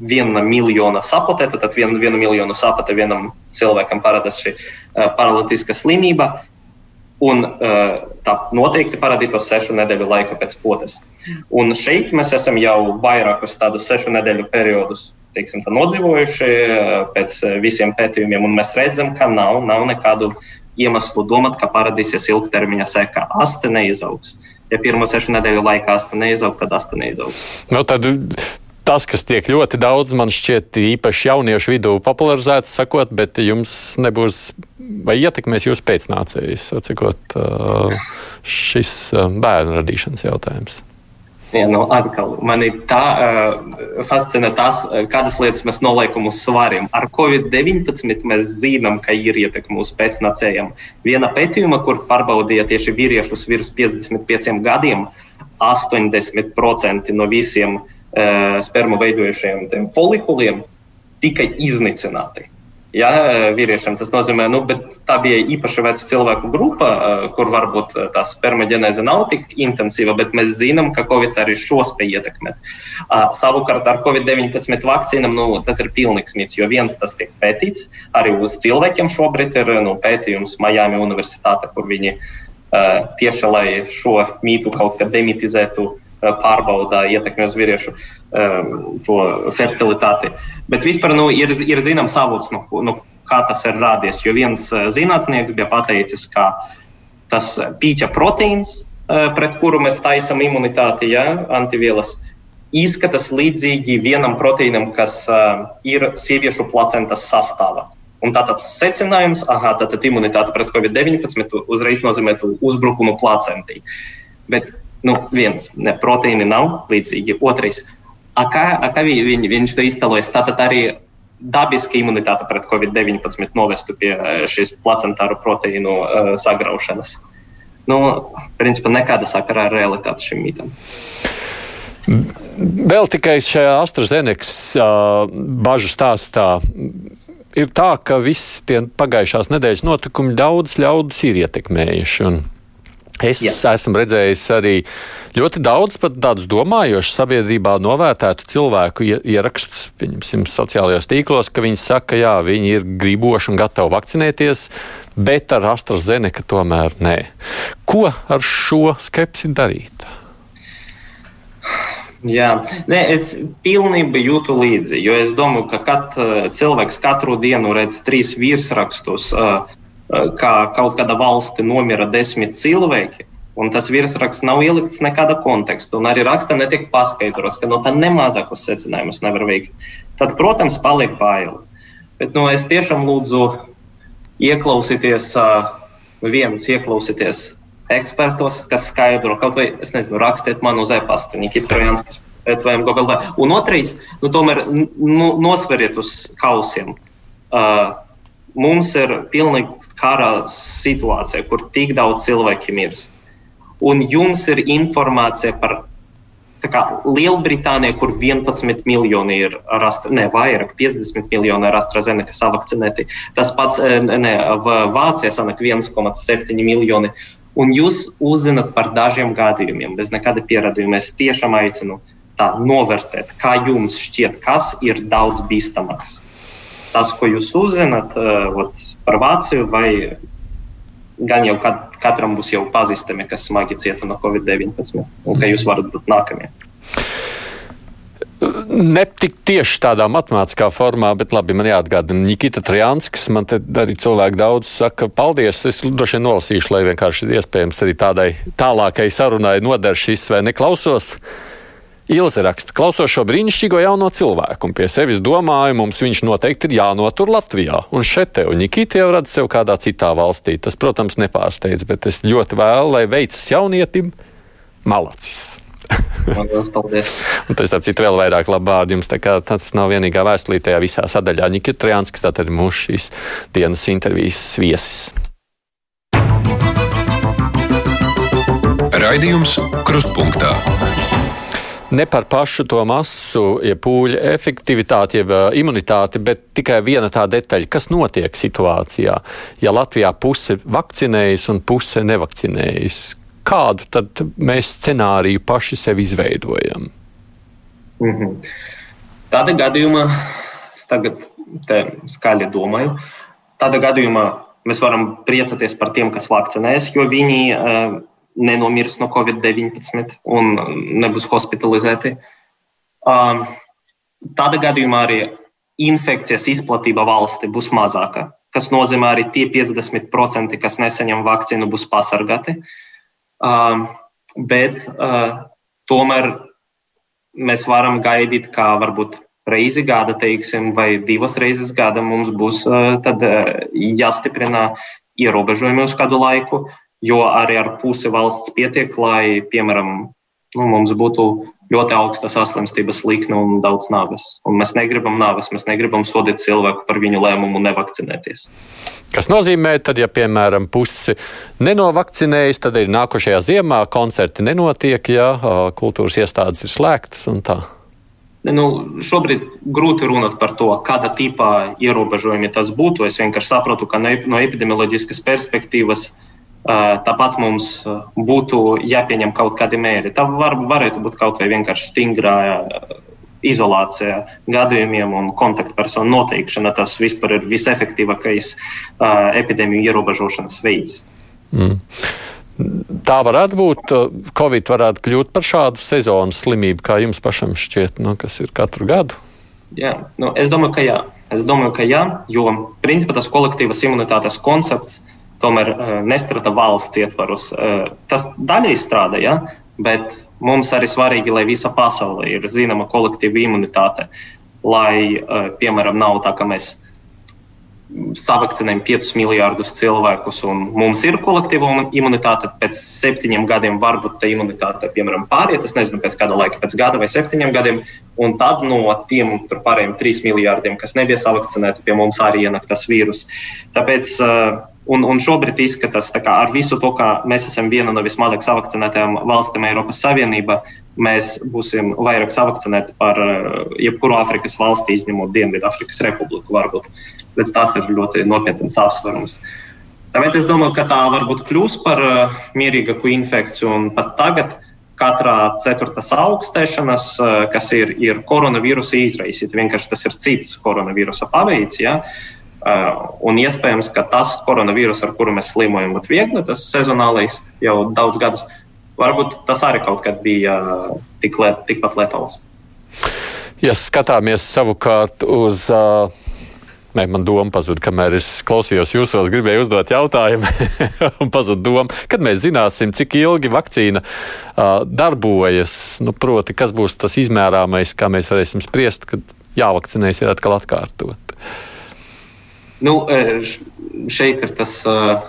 S3: viena miljona sapotēta, tad vienu, vienu miljonu sapotē vienam cilvēkam parādās šī uh, paralītiska slimība. Un uh, tā noteikti parādītos sešu nedēļu laika pēc potes. Un šeit mēs esam jau vairākus tādus sešu nedēļu periodus teiksim, nodzīvojuši pēc visiem pētījumiem, un mēs redzam, ka nav, nav nekādu iemeslu domāt, ka parādīsies ilgtermiņa seka. Asta neizaugs. Ja pirmo sešu nedēļu laikā asta neizaugs, tad asta neizaugs.
S2: Nu, tad tas, kas tiek ļoti daudz, man šķiet, īpaši jauniešu vidū popularizēts, sakot, bet jums nebūs vai ietekmēs jūsu pēcnācējus, sakot, šis bērnu radīšanas jautājums.
S3: Ja, nu, atkal, man ir tā uh, fascinē tas, kādas lietas mēs noliekam uz svariem. Ar Covid-19 mēs zinām, ka ir ietekme uz pēcnācējiem. Viena pētījuma, kur pārbaudīja tieši vīriešus virs 55 gadiem, 80% no visiem uh, spermu veidojušiem folikuliem tika iznīcināti ja, vīriešiem. Tas nozīmē, nu, tā bija īpaša veca cilvēku grupa, kur varbūt tā spermaģenēze nav tik intensīva, bet mēs zinām, ka Covid arī šo spēj ietekmēt. Savukārt ar Covid-19 vakcīnām nu, tas ir pilnīgs mīts, jo viens tas tiek pētīts arī uz cilvēkiem. Šobrīd ir nu, pētījums Miami Universitāte, kur viņi tieši lai šo mītu kaut kā demitizētu pārbauda ietekmi uz vīriešu um, fertilitāti. Bet vispār nu, ir, ir zināms avots, nu, nu, kā tas ir rādies. Jo viens zinātnieks bija pateicis, ka tas pīķa proteīns, pret kuru mēs taisām imunitāti, ja, antivielas, izskatās līdzīgi vienam proteīnam, kas uh, ir sieviešu placentas sastāvā. Un tātad secinājums, ka tātad imunitāte pret covid-19 uzreiz nozīmē uzbrukumu placentī. Bet Nu, viens, ne, proteīni nav līdzīgi. Otrais, a kā, a kā viņi, viņš to iztēlojas, tātad arī dabiska imunitāte pret covid-19 novestu pie eh, šīs placentāru proteīnu uh, sagraušanas. Nu, principā nekāda sakara ar realitāti šim mītam.
S2: Vēl tikai šajā AstraZenekas uh, bažu stāstā ir tā, ka visi tie pagājušās nedēļas notikumi daudz ļaudis ir ietekmējuši. Un Es Jā. esmu redzējis arī ļoti daudz tādus domājošus sabiedrībā novērtētu cilvēku ierakstus, pieņemsim, sociālajos tīklos, ka viņi saka, jā, viņi ir griboši un gatavi vakcinēties, bet ar AstraZeneca tomēr nē. Ko ar šo skepsi darīt?
S3: Jā, Nē, es pilnībā jūtu līdzi, jo es domāju, ka kat, cilvēks katru dienu redz trīs virsrakstus. Uh, kā kaut kāda valsts nomira desmit cilvēki. Un tas virsraksts nav ielikts nekāda konteksta, un arī rakstā netiek paskaidrots, ka no tā nemazākus secinājumus nevar veikt. Tad, protams, paliek baili. Bet nu, es tiešām lūdzu ieklausīties, viens ieklausīties ekspertos, kas skaidro, kaut vai, es nezinu, rakstiet man uz e-pasta, Nikita Trojanskis. Un otrais, nu, tomēr nu, nosveriet uz kausiem. Uh, mums ir pilnīgi kara situācija, kur tik daudz cilvēku mirst. Un jums ir informācija par Lielbritāniju, kur 11 miljoni ir rastra, ne vairāk, 50 miljoni ir AstraZeneca savakcinēti. Tas pats eh, ne, Vācijā sanāk 1,7 miljoni. Un jūs uzzināt par dažiem gadījumiem bez nekāda pierādījuma. Es tiešām aicinu tā novērtēt, kā jums šķiet, kas ir daudz bīstamāks tas, ko jūs uzzināt uh, par Vāciju, vai gan jau kat, katram būs jau pazīstami, kas smagi cieta no Covid-19, un ka jūs varat būt nākamie.
S2: Ne tik tieši tādā matemātiskā formā, bet labi, man jāatgādina. Nikita Trianskis, man te arī cilvēki daudz saka, paldies. Es droši vien nolasīšu, lai vienkārši iespējams arī tādai tālākai sarunai noder šis vai neklausos. Ilze raksta, klausos šo brīnišķīgo jauno cilvēku, un pie sevis domāju, mums viņš noteikti ir jānotur Latvijā. Un šeit te, un Nikita jau redz sev kādā citā valstī. Tas, protams, nepārsteidz, bet es ļoti vēlu, lai veicas jaunietim malacis.
S3: Paldies.
S2: un tas, starp citu, vēl vairāk labu vārdu jums. Tas nav vienīgā vēstulī tajā visā sadaļā. Nikita Trianskis, tātad ir mūsu šīs dienas intervijas viesis.
S1: Raidījums Krustpunktā.
S2: Ne par pašu to masu, ja pūļu efektivitāti, jeb imunitāti, bet tikai viena tā detaļa, kas notiek situācijā, ja Latvijā puse vakcinējas un puse nevakcinējas. Kādu tad mēs scenāriju paši sev izveidojam?
S3: Mm -hmm. Tādā gadījumā, es tagad skaļi domāju, tādā gadījumā mēs varam priecāties par tiem, kas vakcinējas, jo viņi uh, nenomirs no Covid-19 un nebūs hospitalizēti. Um, tādā gadījumā arī infekcijas izplatība valsti būs mazāka, kas nozīmē arī tie 50%, kas nesaņem vakcīnu, būs pasargāti. Um, bet uh, tomēr mēs varam gaidīt, kā varbūt reizi gada, teiksim, vai divas reizes gada mums būs uh, tad, uh, jāstiprina ierobežojumi uz kādu laiku jo arī ar pusi valsts pietiek, lai, piemēram, nu, mums būtu ļoti augsta saslimstības likme un daudz nāves. Un mēs negribam nāves, mēs negribam sodīt cilvēku par viņu lēmumu nevakcinēties.
S2: Tas nozīmē, ka, ja piemēram pusi nenovakcinējas, tad arī nākošajā ziemā koncerti nenotiek, ja kultūras iestādes ir slēgtas un tā.
S3: Nu, šobrīd grūti runāt par to, kāda tipa ierobežojumi tas būtu. Es vienkārši saprotu, ka no epidemioloģiskas perspektīvas Tāpat mums būtu jāpieņem kaut kādi mēri. Tā var, varētu būt kaut vai vienkārši stingrā izolācija gadījumiem un kontaktpersonu noteikšana. Tas vispār ir visefektīvākais epidēmiju ierobežošanas veids. Mm.
S2: Tā varētu būt. Covid varētu kļūt par šādu sezonas slimību, kā jums pašam šķiet, nu, kas ir katru gadu.
S3: Jā, nu, es domāju, ka jā. Es domāju, ka jā, jo principā tas kolektīvas imunitātes koncepts uh, tomēr eh, nestrādā valsts ietvaros. Eh, tas daļai strādā, ja? bet mums arī svarīgi, lai visa pasaule ir zināma kolektīva imunitāte. Lai, eh, piemēram, nav tā, ka mēs savakcinējam 5 miljardus cilvēkus, un mums ir kolektīva imunitāte. Pēc septiņiem gadiem varbūt tā imunitāte, piemēram, pāriet, es nezinu, pēc kāda laika, pēc gada vai septiņiem gadiem, un tad no tiem pārējiem 3 miljardiem, kas nebija savakcinēti, pie mums arī ienāk tas vīrus. Tāpēc uh, Un, un šobrīd izskatās, ka ar visu to, ka mēs esam viena no vismazāk savakcinētajām valstīm Eiropas Savienībā, mēs būsim vairāk savakcinēti par uh, jebkuru Āfrikas valsti, izņemot Dienvidāfrikas Republiku. Varbūt. Bet tas ir ļoti nopietns apsvērums. Tāpēc es domāju, ka tā varbūt kļūs par uh, mierīgāku infekciju. Pat tagad katrā ceturtās augstēšanas, uh, kas ir, ir koronavīrusa izraisīta, vienkārši tas ir cits koronavīrusa paveids. Ja? Uh, un iespējams, ka tas koronavīrus, ar kuru mēs slimojam, būtu viegli, tas sezonālais jau daudz gadus. Varbūt tas arī kaut kad bija uh, tik liet, tikpat letāls.
S2: Ja skatāmies savukārt uz. Uh... Nē, man doma pazuda, kamēr es klausījos jūsos, gribēju uzdot jautājumu, un pazuda doma, kad mēs zināsim, cik ilgi vakcīna uh, darbojas. Nu, proti, kas būs tas izmērāmais, kā mēs varēsim spriest, kad jāvakcinēs ir atkal atkārtot.
S3: Nu, e, šeit ir tas uh,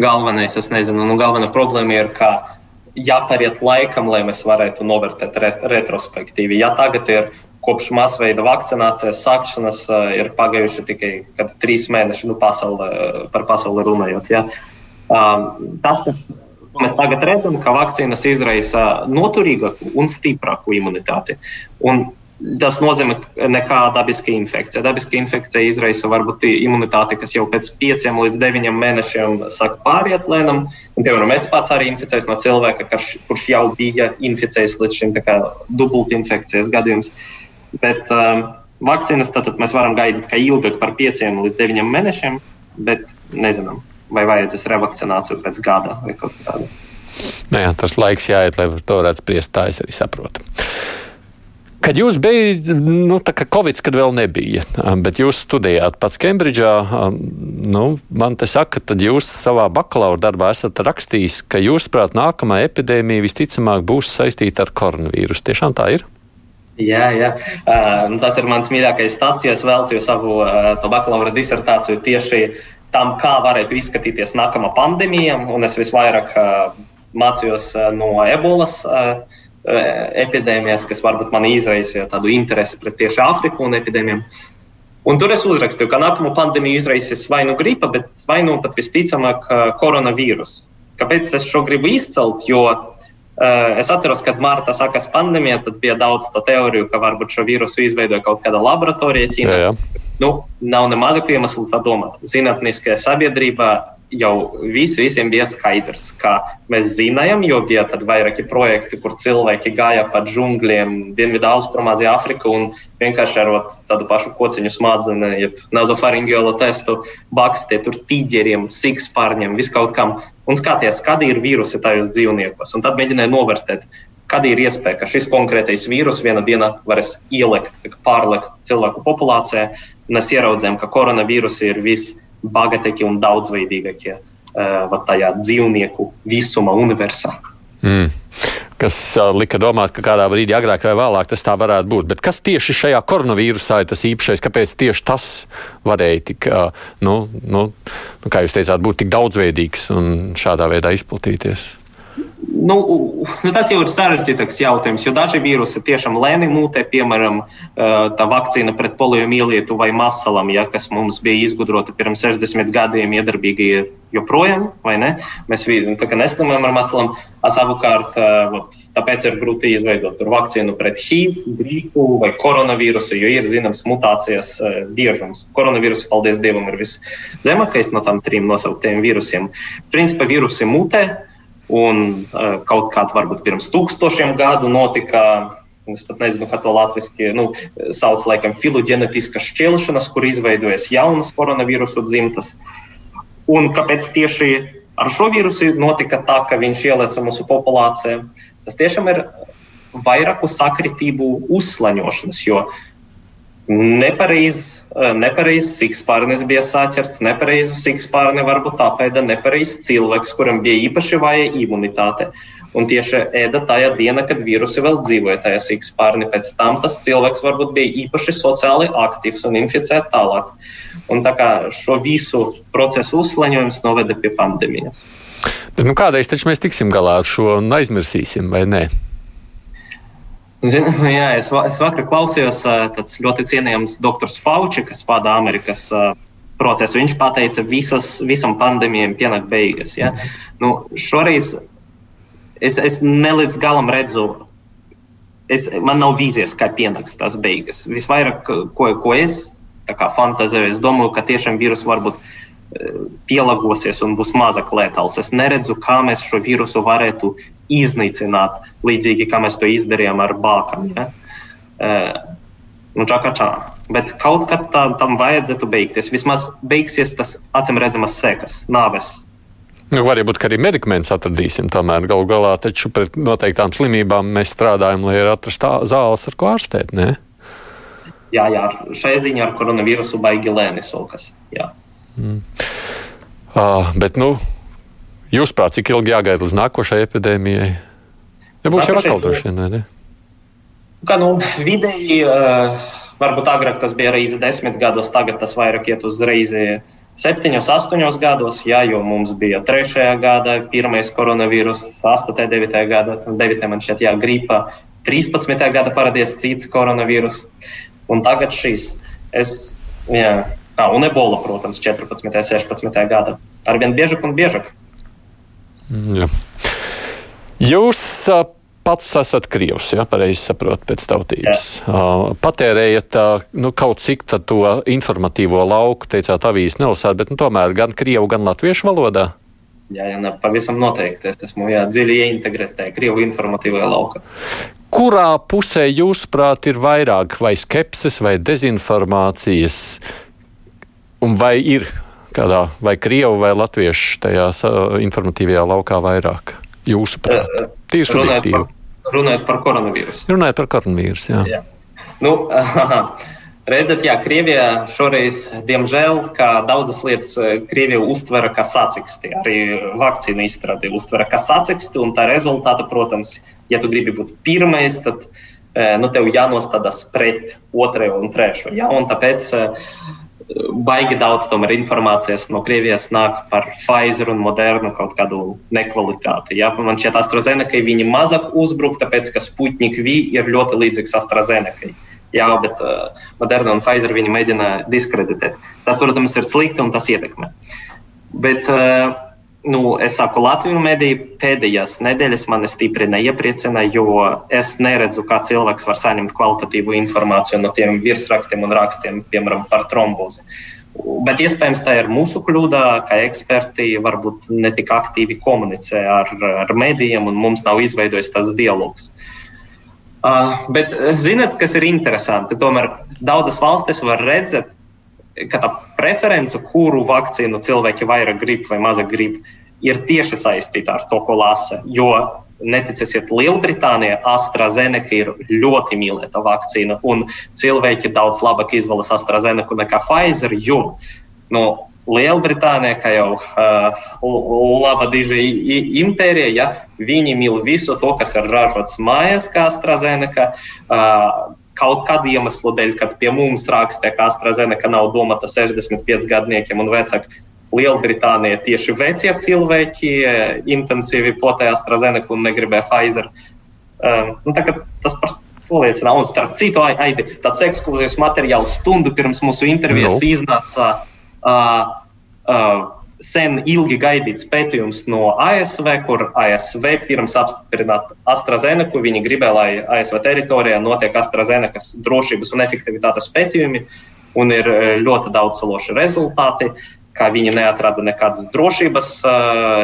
S3: galvenais. Es nezinu, nu, galvenā problēma ir, ka jāpariet laikam, lai mēs varētu novērtēt ret retrospektīvi. Ja tagad ir kopš masveida vakcinācijas sākšanas, uh, ir pagājuši tikai trīs mēneši, nu, pasaulē, par pasauli runājot. Ja? Tas, kas mēs tagad redzam, ka vakcīnas izraisa noturīgāku un stiprāku imunitāti. Un Tas nozīmē, ka nekā dabiska infekcija. Dabiska infekcija izraisa varbūt imunitāti, kas jau pēc pieciem līdz deviņiem mēnešiem sāk pāriet lēnām. Piemēram, es pats arī inficējos no cilvēka, kurš, kurš jau bija inficējis līdz šim dubultinfekcijas gadījums. Bet um, vakcīnas tātad mēs varam gaidīt, ka ilgāk par pieciem līdz deviņiem mēnešiem, bet nezinām, vai vajadzēs revakcināciju pēc gada vai kaut kā tāda.
S2: Nu tas laiks jāiet, lai to varētu spriest, tā es arī saprotu. Kad jūs bijat, nu, tā kā Covid, kad vēl nebija, bet jūs studējāt pats Kembridžā, nu, man te saka, tad jūs savā bakalaura darbā esat rakstījis, ka jūsuprāt nākamā epidēmija visticamāk būs saistīta ar koronavīrusu. Tiešām tā ir?
S3: Jā, jā. Uh, tas ir mans mīļākais stāsts, jo es veltīju savu uh, bakalaura disertāciju tieši tam, kā varētu izskatīties nākamā pandēmija. Un es visvairāk uh, mācījos uh, no ebolas. Uh, epidēmijas, kas varbūt man izraisīja tādu interesi pret tieši Āfriku un epidēmijām. Un tur es uzrakstīju, ka nākamo pandēmiju izraisīs vai nu gripa, bet vai nu pat visticamāk koronavīrus. Kāpēc es šo gribu izcelt? Jo Es atceros, kad Mārta sākās pandēmija, tad bija daudz to teoriju, ka varbūt šo vīrusu izveidoja kaut kāda laboratorija Ķīnā. Nu, nav ne mazāk iemeslu tā domāt. Zinātniskajā sabiedrībā jau vis, visiem bija skaidrs, ka mēs zinājām, jo bija vairāki projekti, kur cilvēki gāja pa džungļiem, Dienvidu Austrumāzijā, Afrikā un vienkārši ar tādu pašu kociņu smadzenē, jeb nazofaringiolu testu, bakstē tur tīģeriem, sikspārņiem, viskaut kam un skaties, kādi ir vīrusi tajos dzīvniekos. Un tad mēģināja novērtēt, kad ir iespēja, ka šis konkrētais vīrus vienā dienā varēs ielikt, pārlikt cilvēku populācijā. Mēs ieraudzījām, ka koronavīrusi ir visbagātākie un daudzveidīgākie uh, tajā dzīvnieku visuma universā.
S2: Mm kas uh, lika domāt, ka kādā brīdī agrāk vai vēlāk tas tā varētu būt. Bet kas tieši šajā koronavīrusā ir tas īpašais, kāpēc tieši tas varēja tik, uh, nu, nu, nu, kā jūs teicāt, būt tik daudzveidīgs un šādā veidā izplatīties?
S3: Nu, nu, tas jau ir sarežģītāks jautājums, jo daži vīrusi tiešām lēni mutē, piemēram, tā vakcīna pret poliomielietu vai masalam, ja, kas mums bija izgudrota pirms 60 gadiem, iedarbīgi joprojām, vai ne? Mēs neslimojam ar masalam, savukārt tāpēc ir grūti izveidot vakcīnu pret HIV, gripu vai koronavīrusu, jo ir zināms mutācijas biežums. Koronavīruss, paldies Dievam, ir viszemākais no tām trim nosauktiem vīrusiem. Principā vīrusi mutē Un uh, kaut kādā varbūt pirms tūkstošiem gadu notika. Es pat nezinu, kā to latviešu nu, sauc, laikam, filoģenētiska šķelšanas, kur izveidojas jaunas koronavīrusu dzimtas. Un kāpēc tieši ar šo vīrusu notika tā, ka viņš ielieca mūsu populācijā? Tas tiešām ir vairāku sakritību uzslaņošanas, jo Nepareizs nepareiz sikspārnis bija saķerts, nepareizu sikspārni varbūt tāpēc nepareizs cilvēks, kuram bija īpaši vāja imunitāte. Un tieši ēda tajā dienā, kad vīrusi vēl dzīvoja tajā sikspārnī. Pēc tam tas cilvēks varbūt bija īpaši sociāli aktīvs un inficēts tālāk. Un tā kā šo visu procesu uzslaņojums noveda pie pandēmijas.
S2: Bet nu, kādreiz taču mēs tiksim galā ar šo un aizmirsīsim, vai ne?
S3: Zin, jā, es, es vakar klausījos tāds ļoti cienījams doktors Fauci, kas vada Amerikas procesu. Viņš teica, ka visam pandēmijam pienāk beigas. Ja? Nu, šoreiz es, es ne līdz galam redzu. Es, man nav vīzijas, kā pienāks tās beigas. Visvairāk, ko, ko es fantāzēju, es domāju, ka tiešām vīrusu varbūt pielāgosies un būs mazāk letāls. Es neredzu, kā mēs šo vīrusu varētu iznīcināt, līdzīgi kā mēs to izdarījām ar bākām. Ja? Nu, tā kā tā. Bet kaut kad tā, tam vajadzētu beigties. Vismaz beigsies tas acīm redzamas sekas, nāves.
S2: Nu, varbūt arī medikaments atradīsim. Tomēr galu galā taču pret noteiktām slimībām mēs strādājam, lai atrastu zāles, ar ko ārstēt. Ne?
S3: Jā, jā, šai ziņā ar koronavīrusu baigi lēni sokas. Jā. Mm.
S2: Uh, bet, nu, Jūsuprāt, cik ilgi jāgaida līdz nākošajai epidēmijai? Ja būs jau atkal droši vien, ne?
S3: Kā nu, vidēji, uh, varbūt agrāk tas bija reizi desmit gados, tagad tas vairāk iet uz reizi septiņos, astoņos gados, jā, jo mums bija trešajā gadā pirmais koronavīrus, 8, 9 gada, 9 man šķiet, jā, gripa, 13. gada parādījās cits koronavīrus, un tagad šīs. Es, jā, un ebola, protams, 14. un 16. gada. Arvien biežāk un biežāk.
S2: Jā. Jūs pats esat krievs, ja pareizi saprotu, pēc tautības. Jā. Patērējat nu, kaut cik to informatīvo lauku, teicāt, avīzes nelasāt, bet nu, tomēr gan krievu, gan latviešu valodā.
S3: Jā, jā ne, pavisam noteikti. Es esmu jā, dziļi ieintegrēts tajā krievu informatīvajā laukā.
S2: Kurā pusē, jūsuprāt, ir vairāk vai skepses vai dezinformācijas? Un vai ir kādā vai krievu vai latviešu tajā informatīvajā laukā vairāk? Jūsuprāt, tīri subjektīvi.
S3: Runājot par koronavīrusu.
S2: Runājot par koronavīrusu, jā. jā.
S3: Nu, Redzat, jā, Krievijā šoreiz, diemžēl, kā daudzas lietas, Krievija uztvera kā saciksti. Arī vakcīnu izstrāde uztvera kā saciksti, un tā rezultāta, protams, ja tu gribi būt pirmais, tad nu, tev jānostādās pret otro un trešo. Ja? Un tāpēc baigi daudz tomēr informācijas no Krievijas nāk par Pfizer un Modernu kaut kādu nekvalitāti. Ja? Man šķiet, AstraZeneca viņi mazāk uzbruk, tāpēc ka Sputnik V ir ļoti līdzīgs AstraZeneca. Jā, bet uh, Moderna un Pfizer viņi mēģina diskreditēt. Tas, protams, ir slikti un tas ietekmē. Bet uh, nu, es saku, Latvijas mediju pēdējās nedēļas mani stipri neiepriecina, jo es neredzu, kā cilvēks var saņemt kvalitatīvu informāciju no tiem virsrakstiem un rakstiem, piemēram, par trombozi. Bet iespējams, tā ir mūsu kļūda, ka eksperti varbūt ne tik aktīvi komunicē ar, ar medijiem, un mums nav izveidojis tāds dialogs. Uh, bet zinot, kas ir interesanti, tomēr daudzas valstis var redzēt, ka tā preference, kuru vakcīnu cilvēki vairāk grib vai mazāk grib, ir tieši saistīta ar to, ko lasa. Jo neticēsiet, Lielbritānijā AstraZeneca ir ļoti mīlēta vakcīna, un cilvēki daudz labāk izvēlas AstraZeneca nekā Pfizer. Jo nu, Lielbritānija, kā jau uh, laba diža impērija, ja, viņi mīl visu to, kas ir ražots mājās, kā AstraZeneca. Uh, kaut kādu iemeslu dēļ, kad pie mums rakstē, ka AstraZeneca nav domāta 65 gadniekiem un vecākiem, Lielbritānija tieši vecie cilvēki intensīvi potēja AstraZeneca un negribēja Pfizer. Um, nu, tas par to liecina. Un starp citu, Aidi, tāds ekskluzīvs materiāls stundu pirms mūsu intervijas no. iznāca. Uh, uh, sen ilgi gaidīts pētījums no ASV, kur ASV pirms apstiprināt AstraZeneca, viņi gribēja, lai ASV teritorijā notiek AstraZeneca drošības un efektivitātes pētījumi, un ir ļoti daudz sološi rezultāti. Uh, ka viņi neatrada nekādas drošības uh,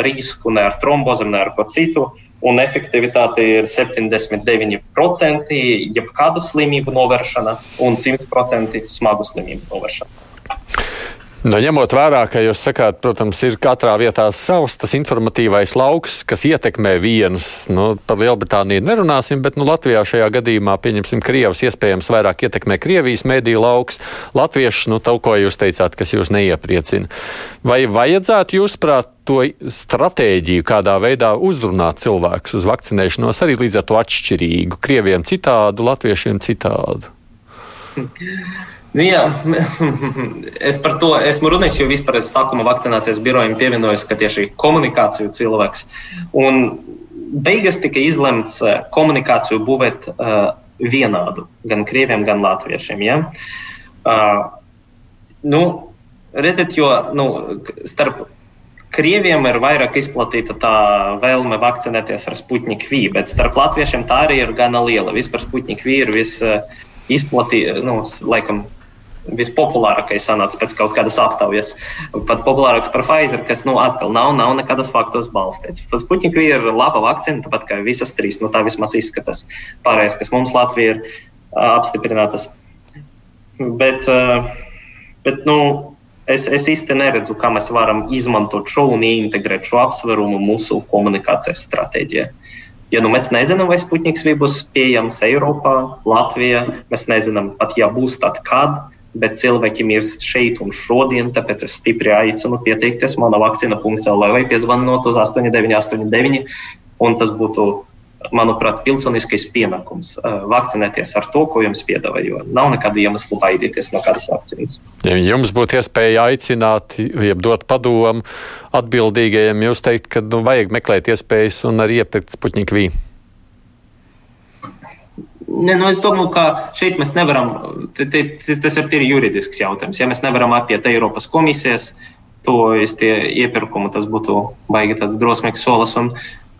S3: risku, ne ar trombozi, ne ar ko citu. Un efektivitāte ir 79%, jebkādu slimību novēršana un 100% smagu slimību novēršana.
S2: Nu, ņemot vērā, ka jūs sakāt, protams, ir katrā vietā savs tas informatīvais lauks, kas ietekmē vienus. Nu, par Lielbritāniju nerunāsim, bet nu, Latvijā šajā gadījumā, pieņemsim, Krievijas iespējams vairāk ietekmē Krievijas mediju lauks. Latvieši, nu, to, ko jūs teicāt, kas jūs neiepriecina. Vai vajadzētu, jūsuprāt, to stratēģiju, kādā veidā uzrunāt cilvēkus uz vakcinēšanos, arī līdz ar to atšķirīgu, krieviem citādu, latviešiem citādu?
S3: Nu, jā, es par to esmu runājis, jo vispār es sākuma vakcinācijas birojam pievienojos, ka tieši komunikāciju cilvēks. Un beigas tika izlemts eh, komunikāciju būvēt uh, vienādu gan krieviem, gan latviešiem. Ja? Uh, nu, redziet, jo nu, starp Krieviem ir vairāk izplatīta tā vēlme vakcinēties ar Sputnik V, bet starp latviešiem tā arī ir gana liela. Vispār Sputnik V ir visizplatītākais, nu, laikam, vispopulārākais sanāca pēc kaut kādas aptaujas. Pat populārāks par Pfizer, kas nu, atkal nav, nav nekādas faktos balstīts. Sputnik ir laba vakcīna, tāpat kā visas trīs. Nu, tā vismaz izskatās. Pārējais, kas mums Latvijā ir apstiprinātas. Bet, bet nu, es, es īsti neredzu, kā mēs varam izmantot šo un ieintegrēt šo apsvērumu mūsu komunikācijas stratēģijā. Ja nu mēs nezinām, vai Sputniks būs pieejams Eiropā, Latvijā, mēs nezinām pat, ja būs, tad kad bet cilvēki mirst šeit un šodien, tāpēc es stipri aicinu pieteikties manā vakcīna.cl vai piezvanot uz 8989, un tas būtu, manuprāt, pilsoniskais pienākums vakcinēties ar to, ko jums piedāvā, jo nav nekāda iemesla baidīties no kādas vakcīnas.
S2: Ja jums būtu iespēja aicināt, jeb dot padomu atbildīgajiem, jūs teikt, ka nu, vajag meklēt iespējas un arī iepirkt Sputņiku vīnu.
S3: Ne, nu es domāju, ka šeit mēs nevaram, tas ir tīri juridisks jautājums. Ja mēs nevaram apiet Eiropas komisijas, to iepirkumu, tas būtu baigi tāds drosmīgs solis. Un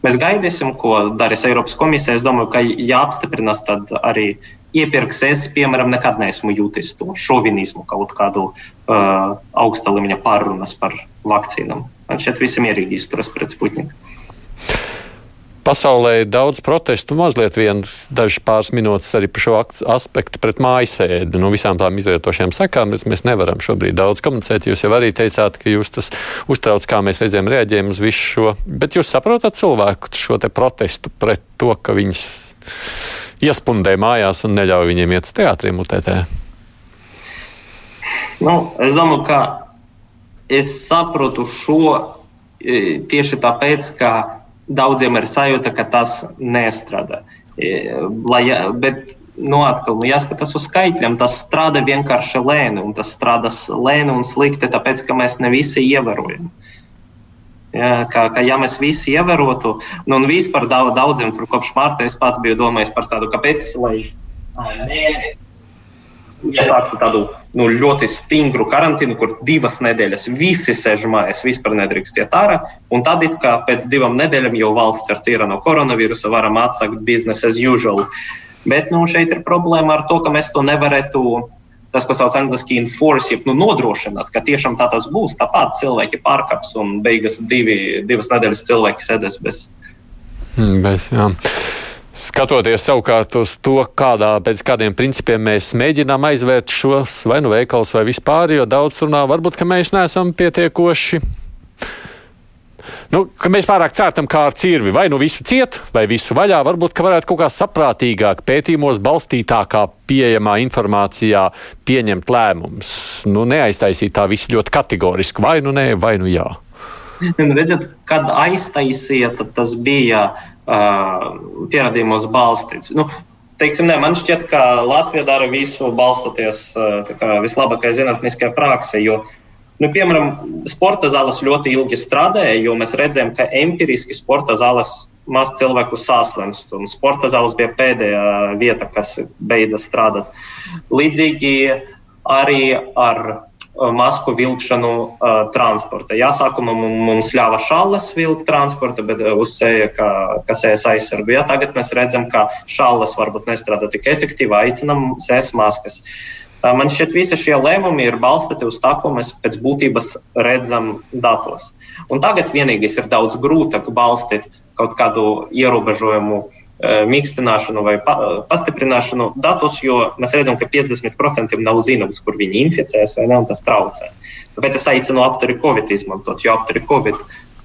S3: mēs gaidīsim, ko darīs Eiropas komisija. Es domāju, ka, ja apstiprinās, tad arī iepirks. Es, piemēram, nekad neesmu jūtis to šovinismu, kaut kādu uh, augsta līmeņa pārunas par vakcīnām. Man šķiet, visam ierīgi izturas pret Sputniku.
S2: Pasaulē ir daudz protestu, mazliet dažas pāris minūtes arī par šo aspektu pret mājasēdi. No nu, visām tām izrietošajām sekām mēs nevaram šobrīd daudz komunicēt. Jūs jau arī teicāt, ka jūs tas uztrauc, kā mēs redzējām, reaģējam uz visu šo. Bet jūs saprotat cilvēku šo te protestu pret to, ka viņas iespundē mājās un neļauj viņiem iet uz teātriem UTT?
S3: Nu, es domāju, ka es saprotu šo e, tieši tāpēc, ka daudziem ir sajūta, ka tas nestrādā. E, lai, bet, nu, atkal, nu, jāskatās uz skaitļiem. Tas strādā vienkārši lēni, un tas strādā lēni un slikti, tāpēc, ka mēs ne visi ievērojam. Ja, kā, kā ja mēs visi ievērotu, nu, un vispār daudziem tur kopš mārta es pats biju domājis par tādu, kāpēc. Lai, nē, iesāktu tādu nu, ļoti stingru karantīnu, kur divas nedēļas visi sēž mājās, vispār nedrīkst iet ārā. Un tad, kā pēc divām nedēļām, jau valsts ir tīra no koronavirusa, varam atsākt business as usual. Bet nu, šeit ir problēma ar to, ka mēs to nevarētu. Tas, ko sauc angļuiski enforce, jeb nu, nodrošināt, ka tiešām tā tas būs. Tāpat cilvēki pārkāps un beigas divi, divas nedēļas cilvēki sēdēs bez.
S2: Bez jā. Skatoties savukārt uz to, kādā, pēc kādiem principiem mēs mēģinām aizvērt šos vai nu veikals vai vispār, jo daudz runā, varbūt, ka mēs neesam pietiekoši. Nu, mēs pārāk cērtam kā ar cirvi, vai nu visu ciet, vai visu vaļā. Varbūt, ka varētu kaut kā saprātīgāk, pētījumos balstītākā pieejamā informācijā pieņemt lēmumus. Nu, neaiztaisīt tā visu ļoti kategoriski, vai nu nē, vai nu jā.
S3: Un redzat, kad aiztaisīja, tad tas bija uh, pierādījumos balstīts. Nu, teiksim, ne, man šķiet, ka Latvija dara visu balstoties uh, vislabākajai zinātniskajai praksē. Jo, nu, piemēram, sporta zāles ļoti ilgi strādāja, jo mēs redzējām, ka empiriski sporta zāles maz cilvēku saslimst. Sporta zāles bija pēdējā vieta, kas beidza strādāt. Līdzīgi arī ar masku vilkšanu uh, transporta. Jā, sākumā mums ļāva šāles vilkt transporta, bet uzsēja, ka, kas ēs aizsargu. Jā, tagad mēs redzam, ka šāles varbūt nestrādā tik efektīvi, aicinam sēs maskas. Uh, man šķiet, visi šie lēmumi ir balstīti uz tā, ko mēs pēc būtības redzam datos. Un tagad vienīgais ir daudz grūtāk balstīt kaut kādu ierobežojumu uh, mīkstināšanu vai pastiprināšanu datus, jo mēs redzam, ka 50% nav zināms, kur viņi inficēs vai ne, un tas traucē. Tāpēc es aicinu apturi Covid izmantot, jo apturi Covid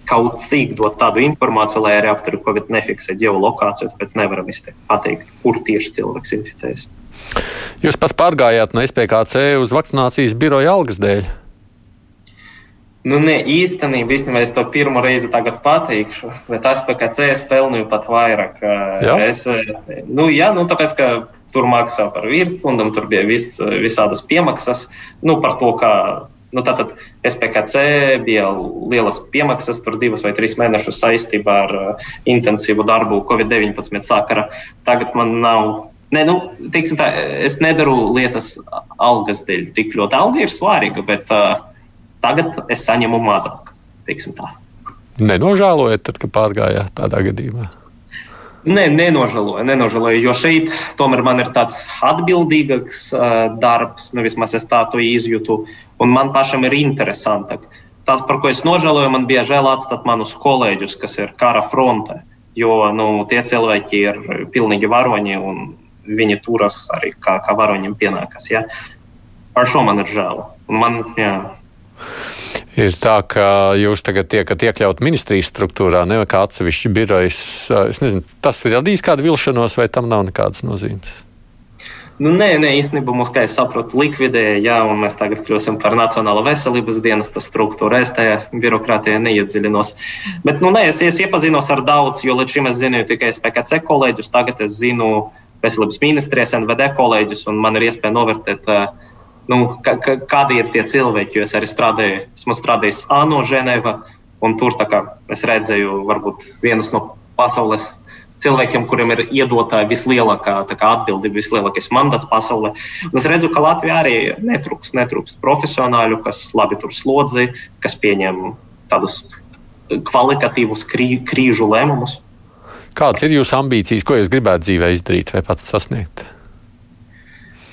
S3: kaut cik dot tādu informāciju, lai arī apturi Covid nefiksē geolokāciju, tāpēc nevaram pateikt, kur tieši cilvēks inficējas.
S2: Jūs pats pārgājāt no SPKC uz vakcinācijas biroja algas dēļ.
S3: Nu, nē, īstenībā, īstenībā es to pirmo reizi pateikšu, bet SPKC es pelnīju pat vairāk. Jā. Es, nu, jā, nu, tāpēc, ka tur maksā par virsstundām, tur bija vis, visādas piemaksas nu, par to, kā. Nu, tātad SPKC bija lielas piemaksas, tur divus vai trīs mēnešus saistībā ar uh, intensīvu darbu Covid-19 sakarā. Tagad man nav Ne, nu, teiksim, tā, es nedaru lietas algas dēļ. Tik ļoti alga ir svarīga, bet uh, Tagad es saņemu mazāk.
S2: Nenožēlojat, tad, kad pārgājāt tādā gadījumā?
S3: Nē, nenožēloju, nenožēloju, jo šeit tomēr man ir tāds atbildīgāks uh, darbs, nu, vismaz es tā to izjūtu, un man pašam ir interesantāk. Tas, par ko es nožēloju, man bija žēl atstāt manus kolēģus, kas ir kara frontē, jo nu, tie cilvēki ir pilnīgi varoņi, un viņi turas arī kā, kā varoņiem pienākas. Ja? Par šo man ir žēl. Un man, jā,
S2: Ir tā, ka jūs tagad tiekat iekļaut ministrijas struktūrā, nevis kā atsevišķi birojas. Es nezinu, tas ir radījis kādu vilšanos, vai tam nav nekādas nozīmes.
S3: Nu, nē, nē, īstenībā mums, kā es saprotu, likvidēja, jā, un mēs tagad kļūsim par Nacionālo veselības dienesta struktūru. Es tajā birokrātijā neiedziļinos. Bet, nu, nē, es, es iepazinos ar daudz, jo līdz šim es zinu tikai SPKC kolēģus, tagad es zinu veselības ministrijas, NVD kolēģus, un man ir iespēja novērtēt uh, nu, kādi ir tie cilvēki. Jo es arī strādāju, esmu strādājis ANO Ženēvā, un tur es redzēju varbūt vienus no pasaules cilvēkiem, kuriem ir iedota vislielākā atbildība, vislielākais mandāts pasaulē. Un es redzu, ka Latvijā arī netrūks, netrūks profesionāļu, kas labi tur slodzi, kas pieņem tādus kvalitatīvus krī, krīžu lēmumus.
S2: Kādas ir jūsu ambīcijas, ko jūs gribētu dzīvē izdarīt vai pats sasniegt?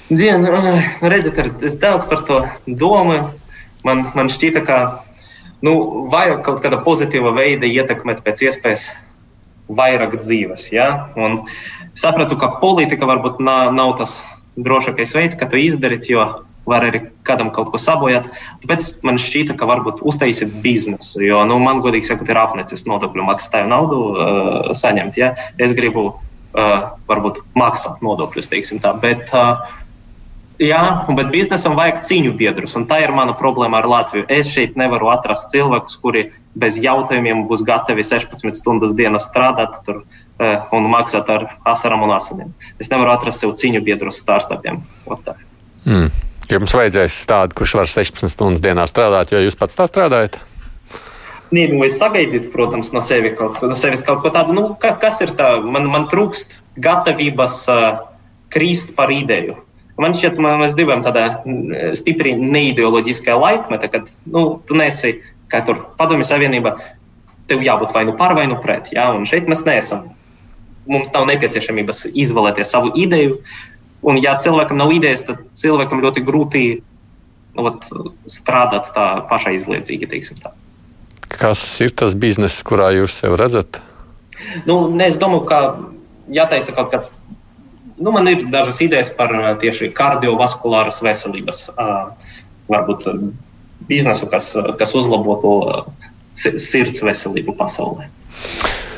S3: Diena, redziet, es daudz par to domāju. Man, man šķita, ka nu, vajag kaut kāda pozitīva veida ietekmēt pēc iespējas vairāk dzīves. Ja? Un sapratu, ka politika varbūt nav, nav tas drošākais veids, kā to izdarīt, jo var arī kādam kaut ko sabojāt. Tāpēc man šķita, ka varbūt uztaisīt biznesu. Jo nu, man, godīgi sakot, ir apnicis nodokļu maksātāju naudu uh, saņemt. Ja? Es gribu uh, varbūt maksāt nodokļus, teiksim tā. Bet, uh, Jā, bet biznesam vajag cīņu biedrus, un tā ir mana problēma ar Latviju. Es šeit nevaru atrast cilvēkus, kuri bez jautājumiem būs gatavi 16 stundas dienā strādāt tur, uh, un maksāt ar asarām un asinīm. Es nevaru atrast sev cīņu biedrus startupiem.
S2: Mm. Jums vajadzēs tādu, kurš var 16 stundas dienā strādāt, jo jūs pats tā strādājat?
S3: Nē, nu es sagaidītu, protams, no, sevi kaut, no sevis kaut ko tādu. Nu, ka, kas ir tā? Man, man trūkst gatavības uh, krīst par ideju Man šķiet, mēs dzīvojam tādā stipri neideoloģiskā laikmetā, kad nu, tu nesi, kā tur padomju savienība, tev jābūt vai nu par, vai nu pret. Ja? Un šeit mēs neesam. Mums nav nepieciešamības izvēlēties savu ideju. Un, ja cilvēkam nav idejas, tad cilvēkam ļoti grūti nu, vat, strādāt tā pašaizliedzīgi. Tā.
S2: Kas ir tas bizness, kurā jūs sev redzat?
S3: Nu, ne, es domāju, ka jātaisa kaut kāda nu, man ir dažas idejas par tieši kardiovaskulāras veselības, varbūt biznesu, kas, kas uzlabotu sirds veselību pasaulē.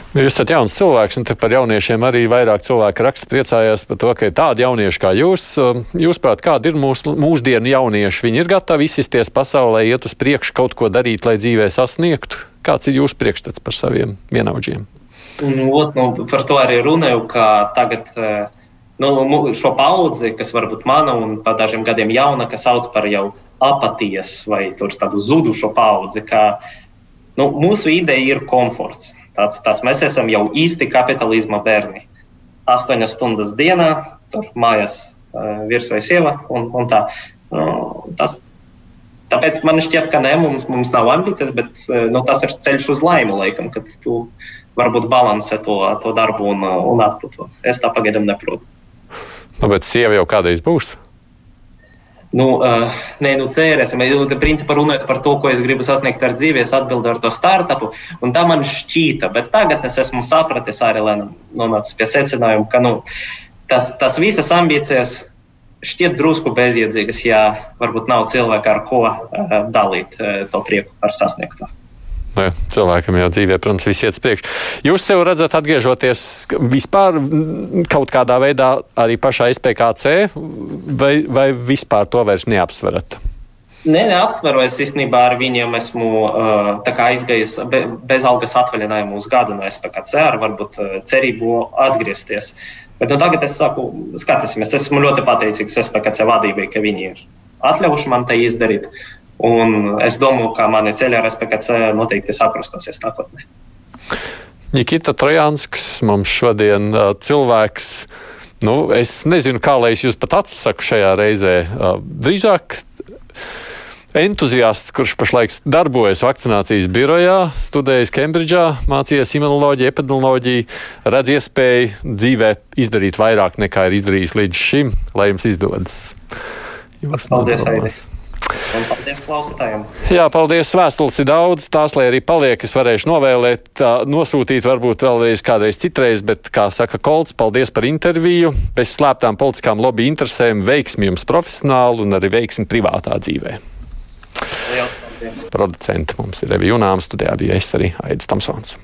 S2: Nu, jūs esat jauns cilvēks, un par jauniešiem arī vairāk cilvēku raksta priecājās par to, ka ir tādi jaunieši kā jūs. Jūsuprāt, kādi ir mūsu mūsdienu jaunieši? Viņi ir gatavi izsisties pasaulē, iet uz priekšu, kaut ko darīt, lai dzīvē sasniegtu. Kāds ir jūsu priekšstats par saviem vienaudžiem?
S3: Nu, ot, nu, par to arī runāju, ka tagad uh, nu, šo paudzi, kas varbūt mana un pa dažiem gadiem jauna, kas sauc par jau apatijas vai tādu zudušo paudzi, ka nu, mūsu ideja ir komforts. Tāds, tāds mēs esam jau īsti kapitālisma bērni. Astoņas stundas dienā, tur mājās uh, virs vai sieva un, un tā. Nu, tas, tāpēc man šķiet, ka ne, mums, mums nav ambīcijas, bet nu, tas ir ceļš uz laimi, laikam, kad tu varbūt balansē to, to darbu un, un atpūtu. Es tā pagaidām neprotu.
S2: Nu, bet sieva jau kādreiz būs.
S3: Nu, uh, nē, nu, cerēsim. Principā runājot par to, ko es gribu sasniegt ar dzīvi, es atbildēju ar to startupu. Tā man šķīta, bet tagad es esmu sapratis arī, lai nonācu pie secinājuma, ka nu, tas, tas visas ambīcijas šķiet drusku bezjēdzīgas, ja varbūt nav cilvēka, ar ko uh, dalīt uh, to prieku par sasniegto.
S2: Nu, cilvēkam jau dzīvē, protams, viss iet priekš. Jūs sev redzat, atgriežoties vispār kaut kādā veidā arī pašā SPKC, vai, vai vispār to vairs neapsverat?
S3: Nē, neapsveru. Es īstenībā ar viņiem esmu uh, aizgājis be, bez algas atvaļinājumu uz gadu no SPKC, ar varbūt cerību atgriezties. Bet nu, tagad es saku, skatīsimies. Es esmu ļoti pateicīgs SPKC vadībai, ka viņi ir atļaujuši man to izdarīt. Un es domāju, ka mani ceļā respektīvi noteikti sakrustosies nākotnē.
S2: Nikita Trojānsks mums šodien cilvēks. Nu, es nezinu, kā lai es jūs pat atsaku šajā reizē. Drīzāk entuziasts, kurš pašlaik darbojas vakcinācijas birojā, studējis Kembridžā, mācījies imunoloģiju, epidemioloģiju, redz iespēju dzīvē izdarīt vairāk nekā ir izdarījis līdz šim, lai jums izdodas.
S3: Jūs Paldies, Aidis! Un paldies klausītājiem.
S2: Jā, paldies. Vēstules ir daudz. Tās, lai arī paliek, es varēšu novēlēt, nosūtīt varbūt vēlreiz kādreiz citreiz, bet, kā saka Kolts, paldies par interviju. Bez slēptām politiskām lobby interesēm, veiksmi jums profesionāli un arī veiksmi privātā dzīvē. Jā, paldies. Producenti mums ir Revija Junām, studijā bija es arī Aidis Tamsons.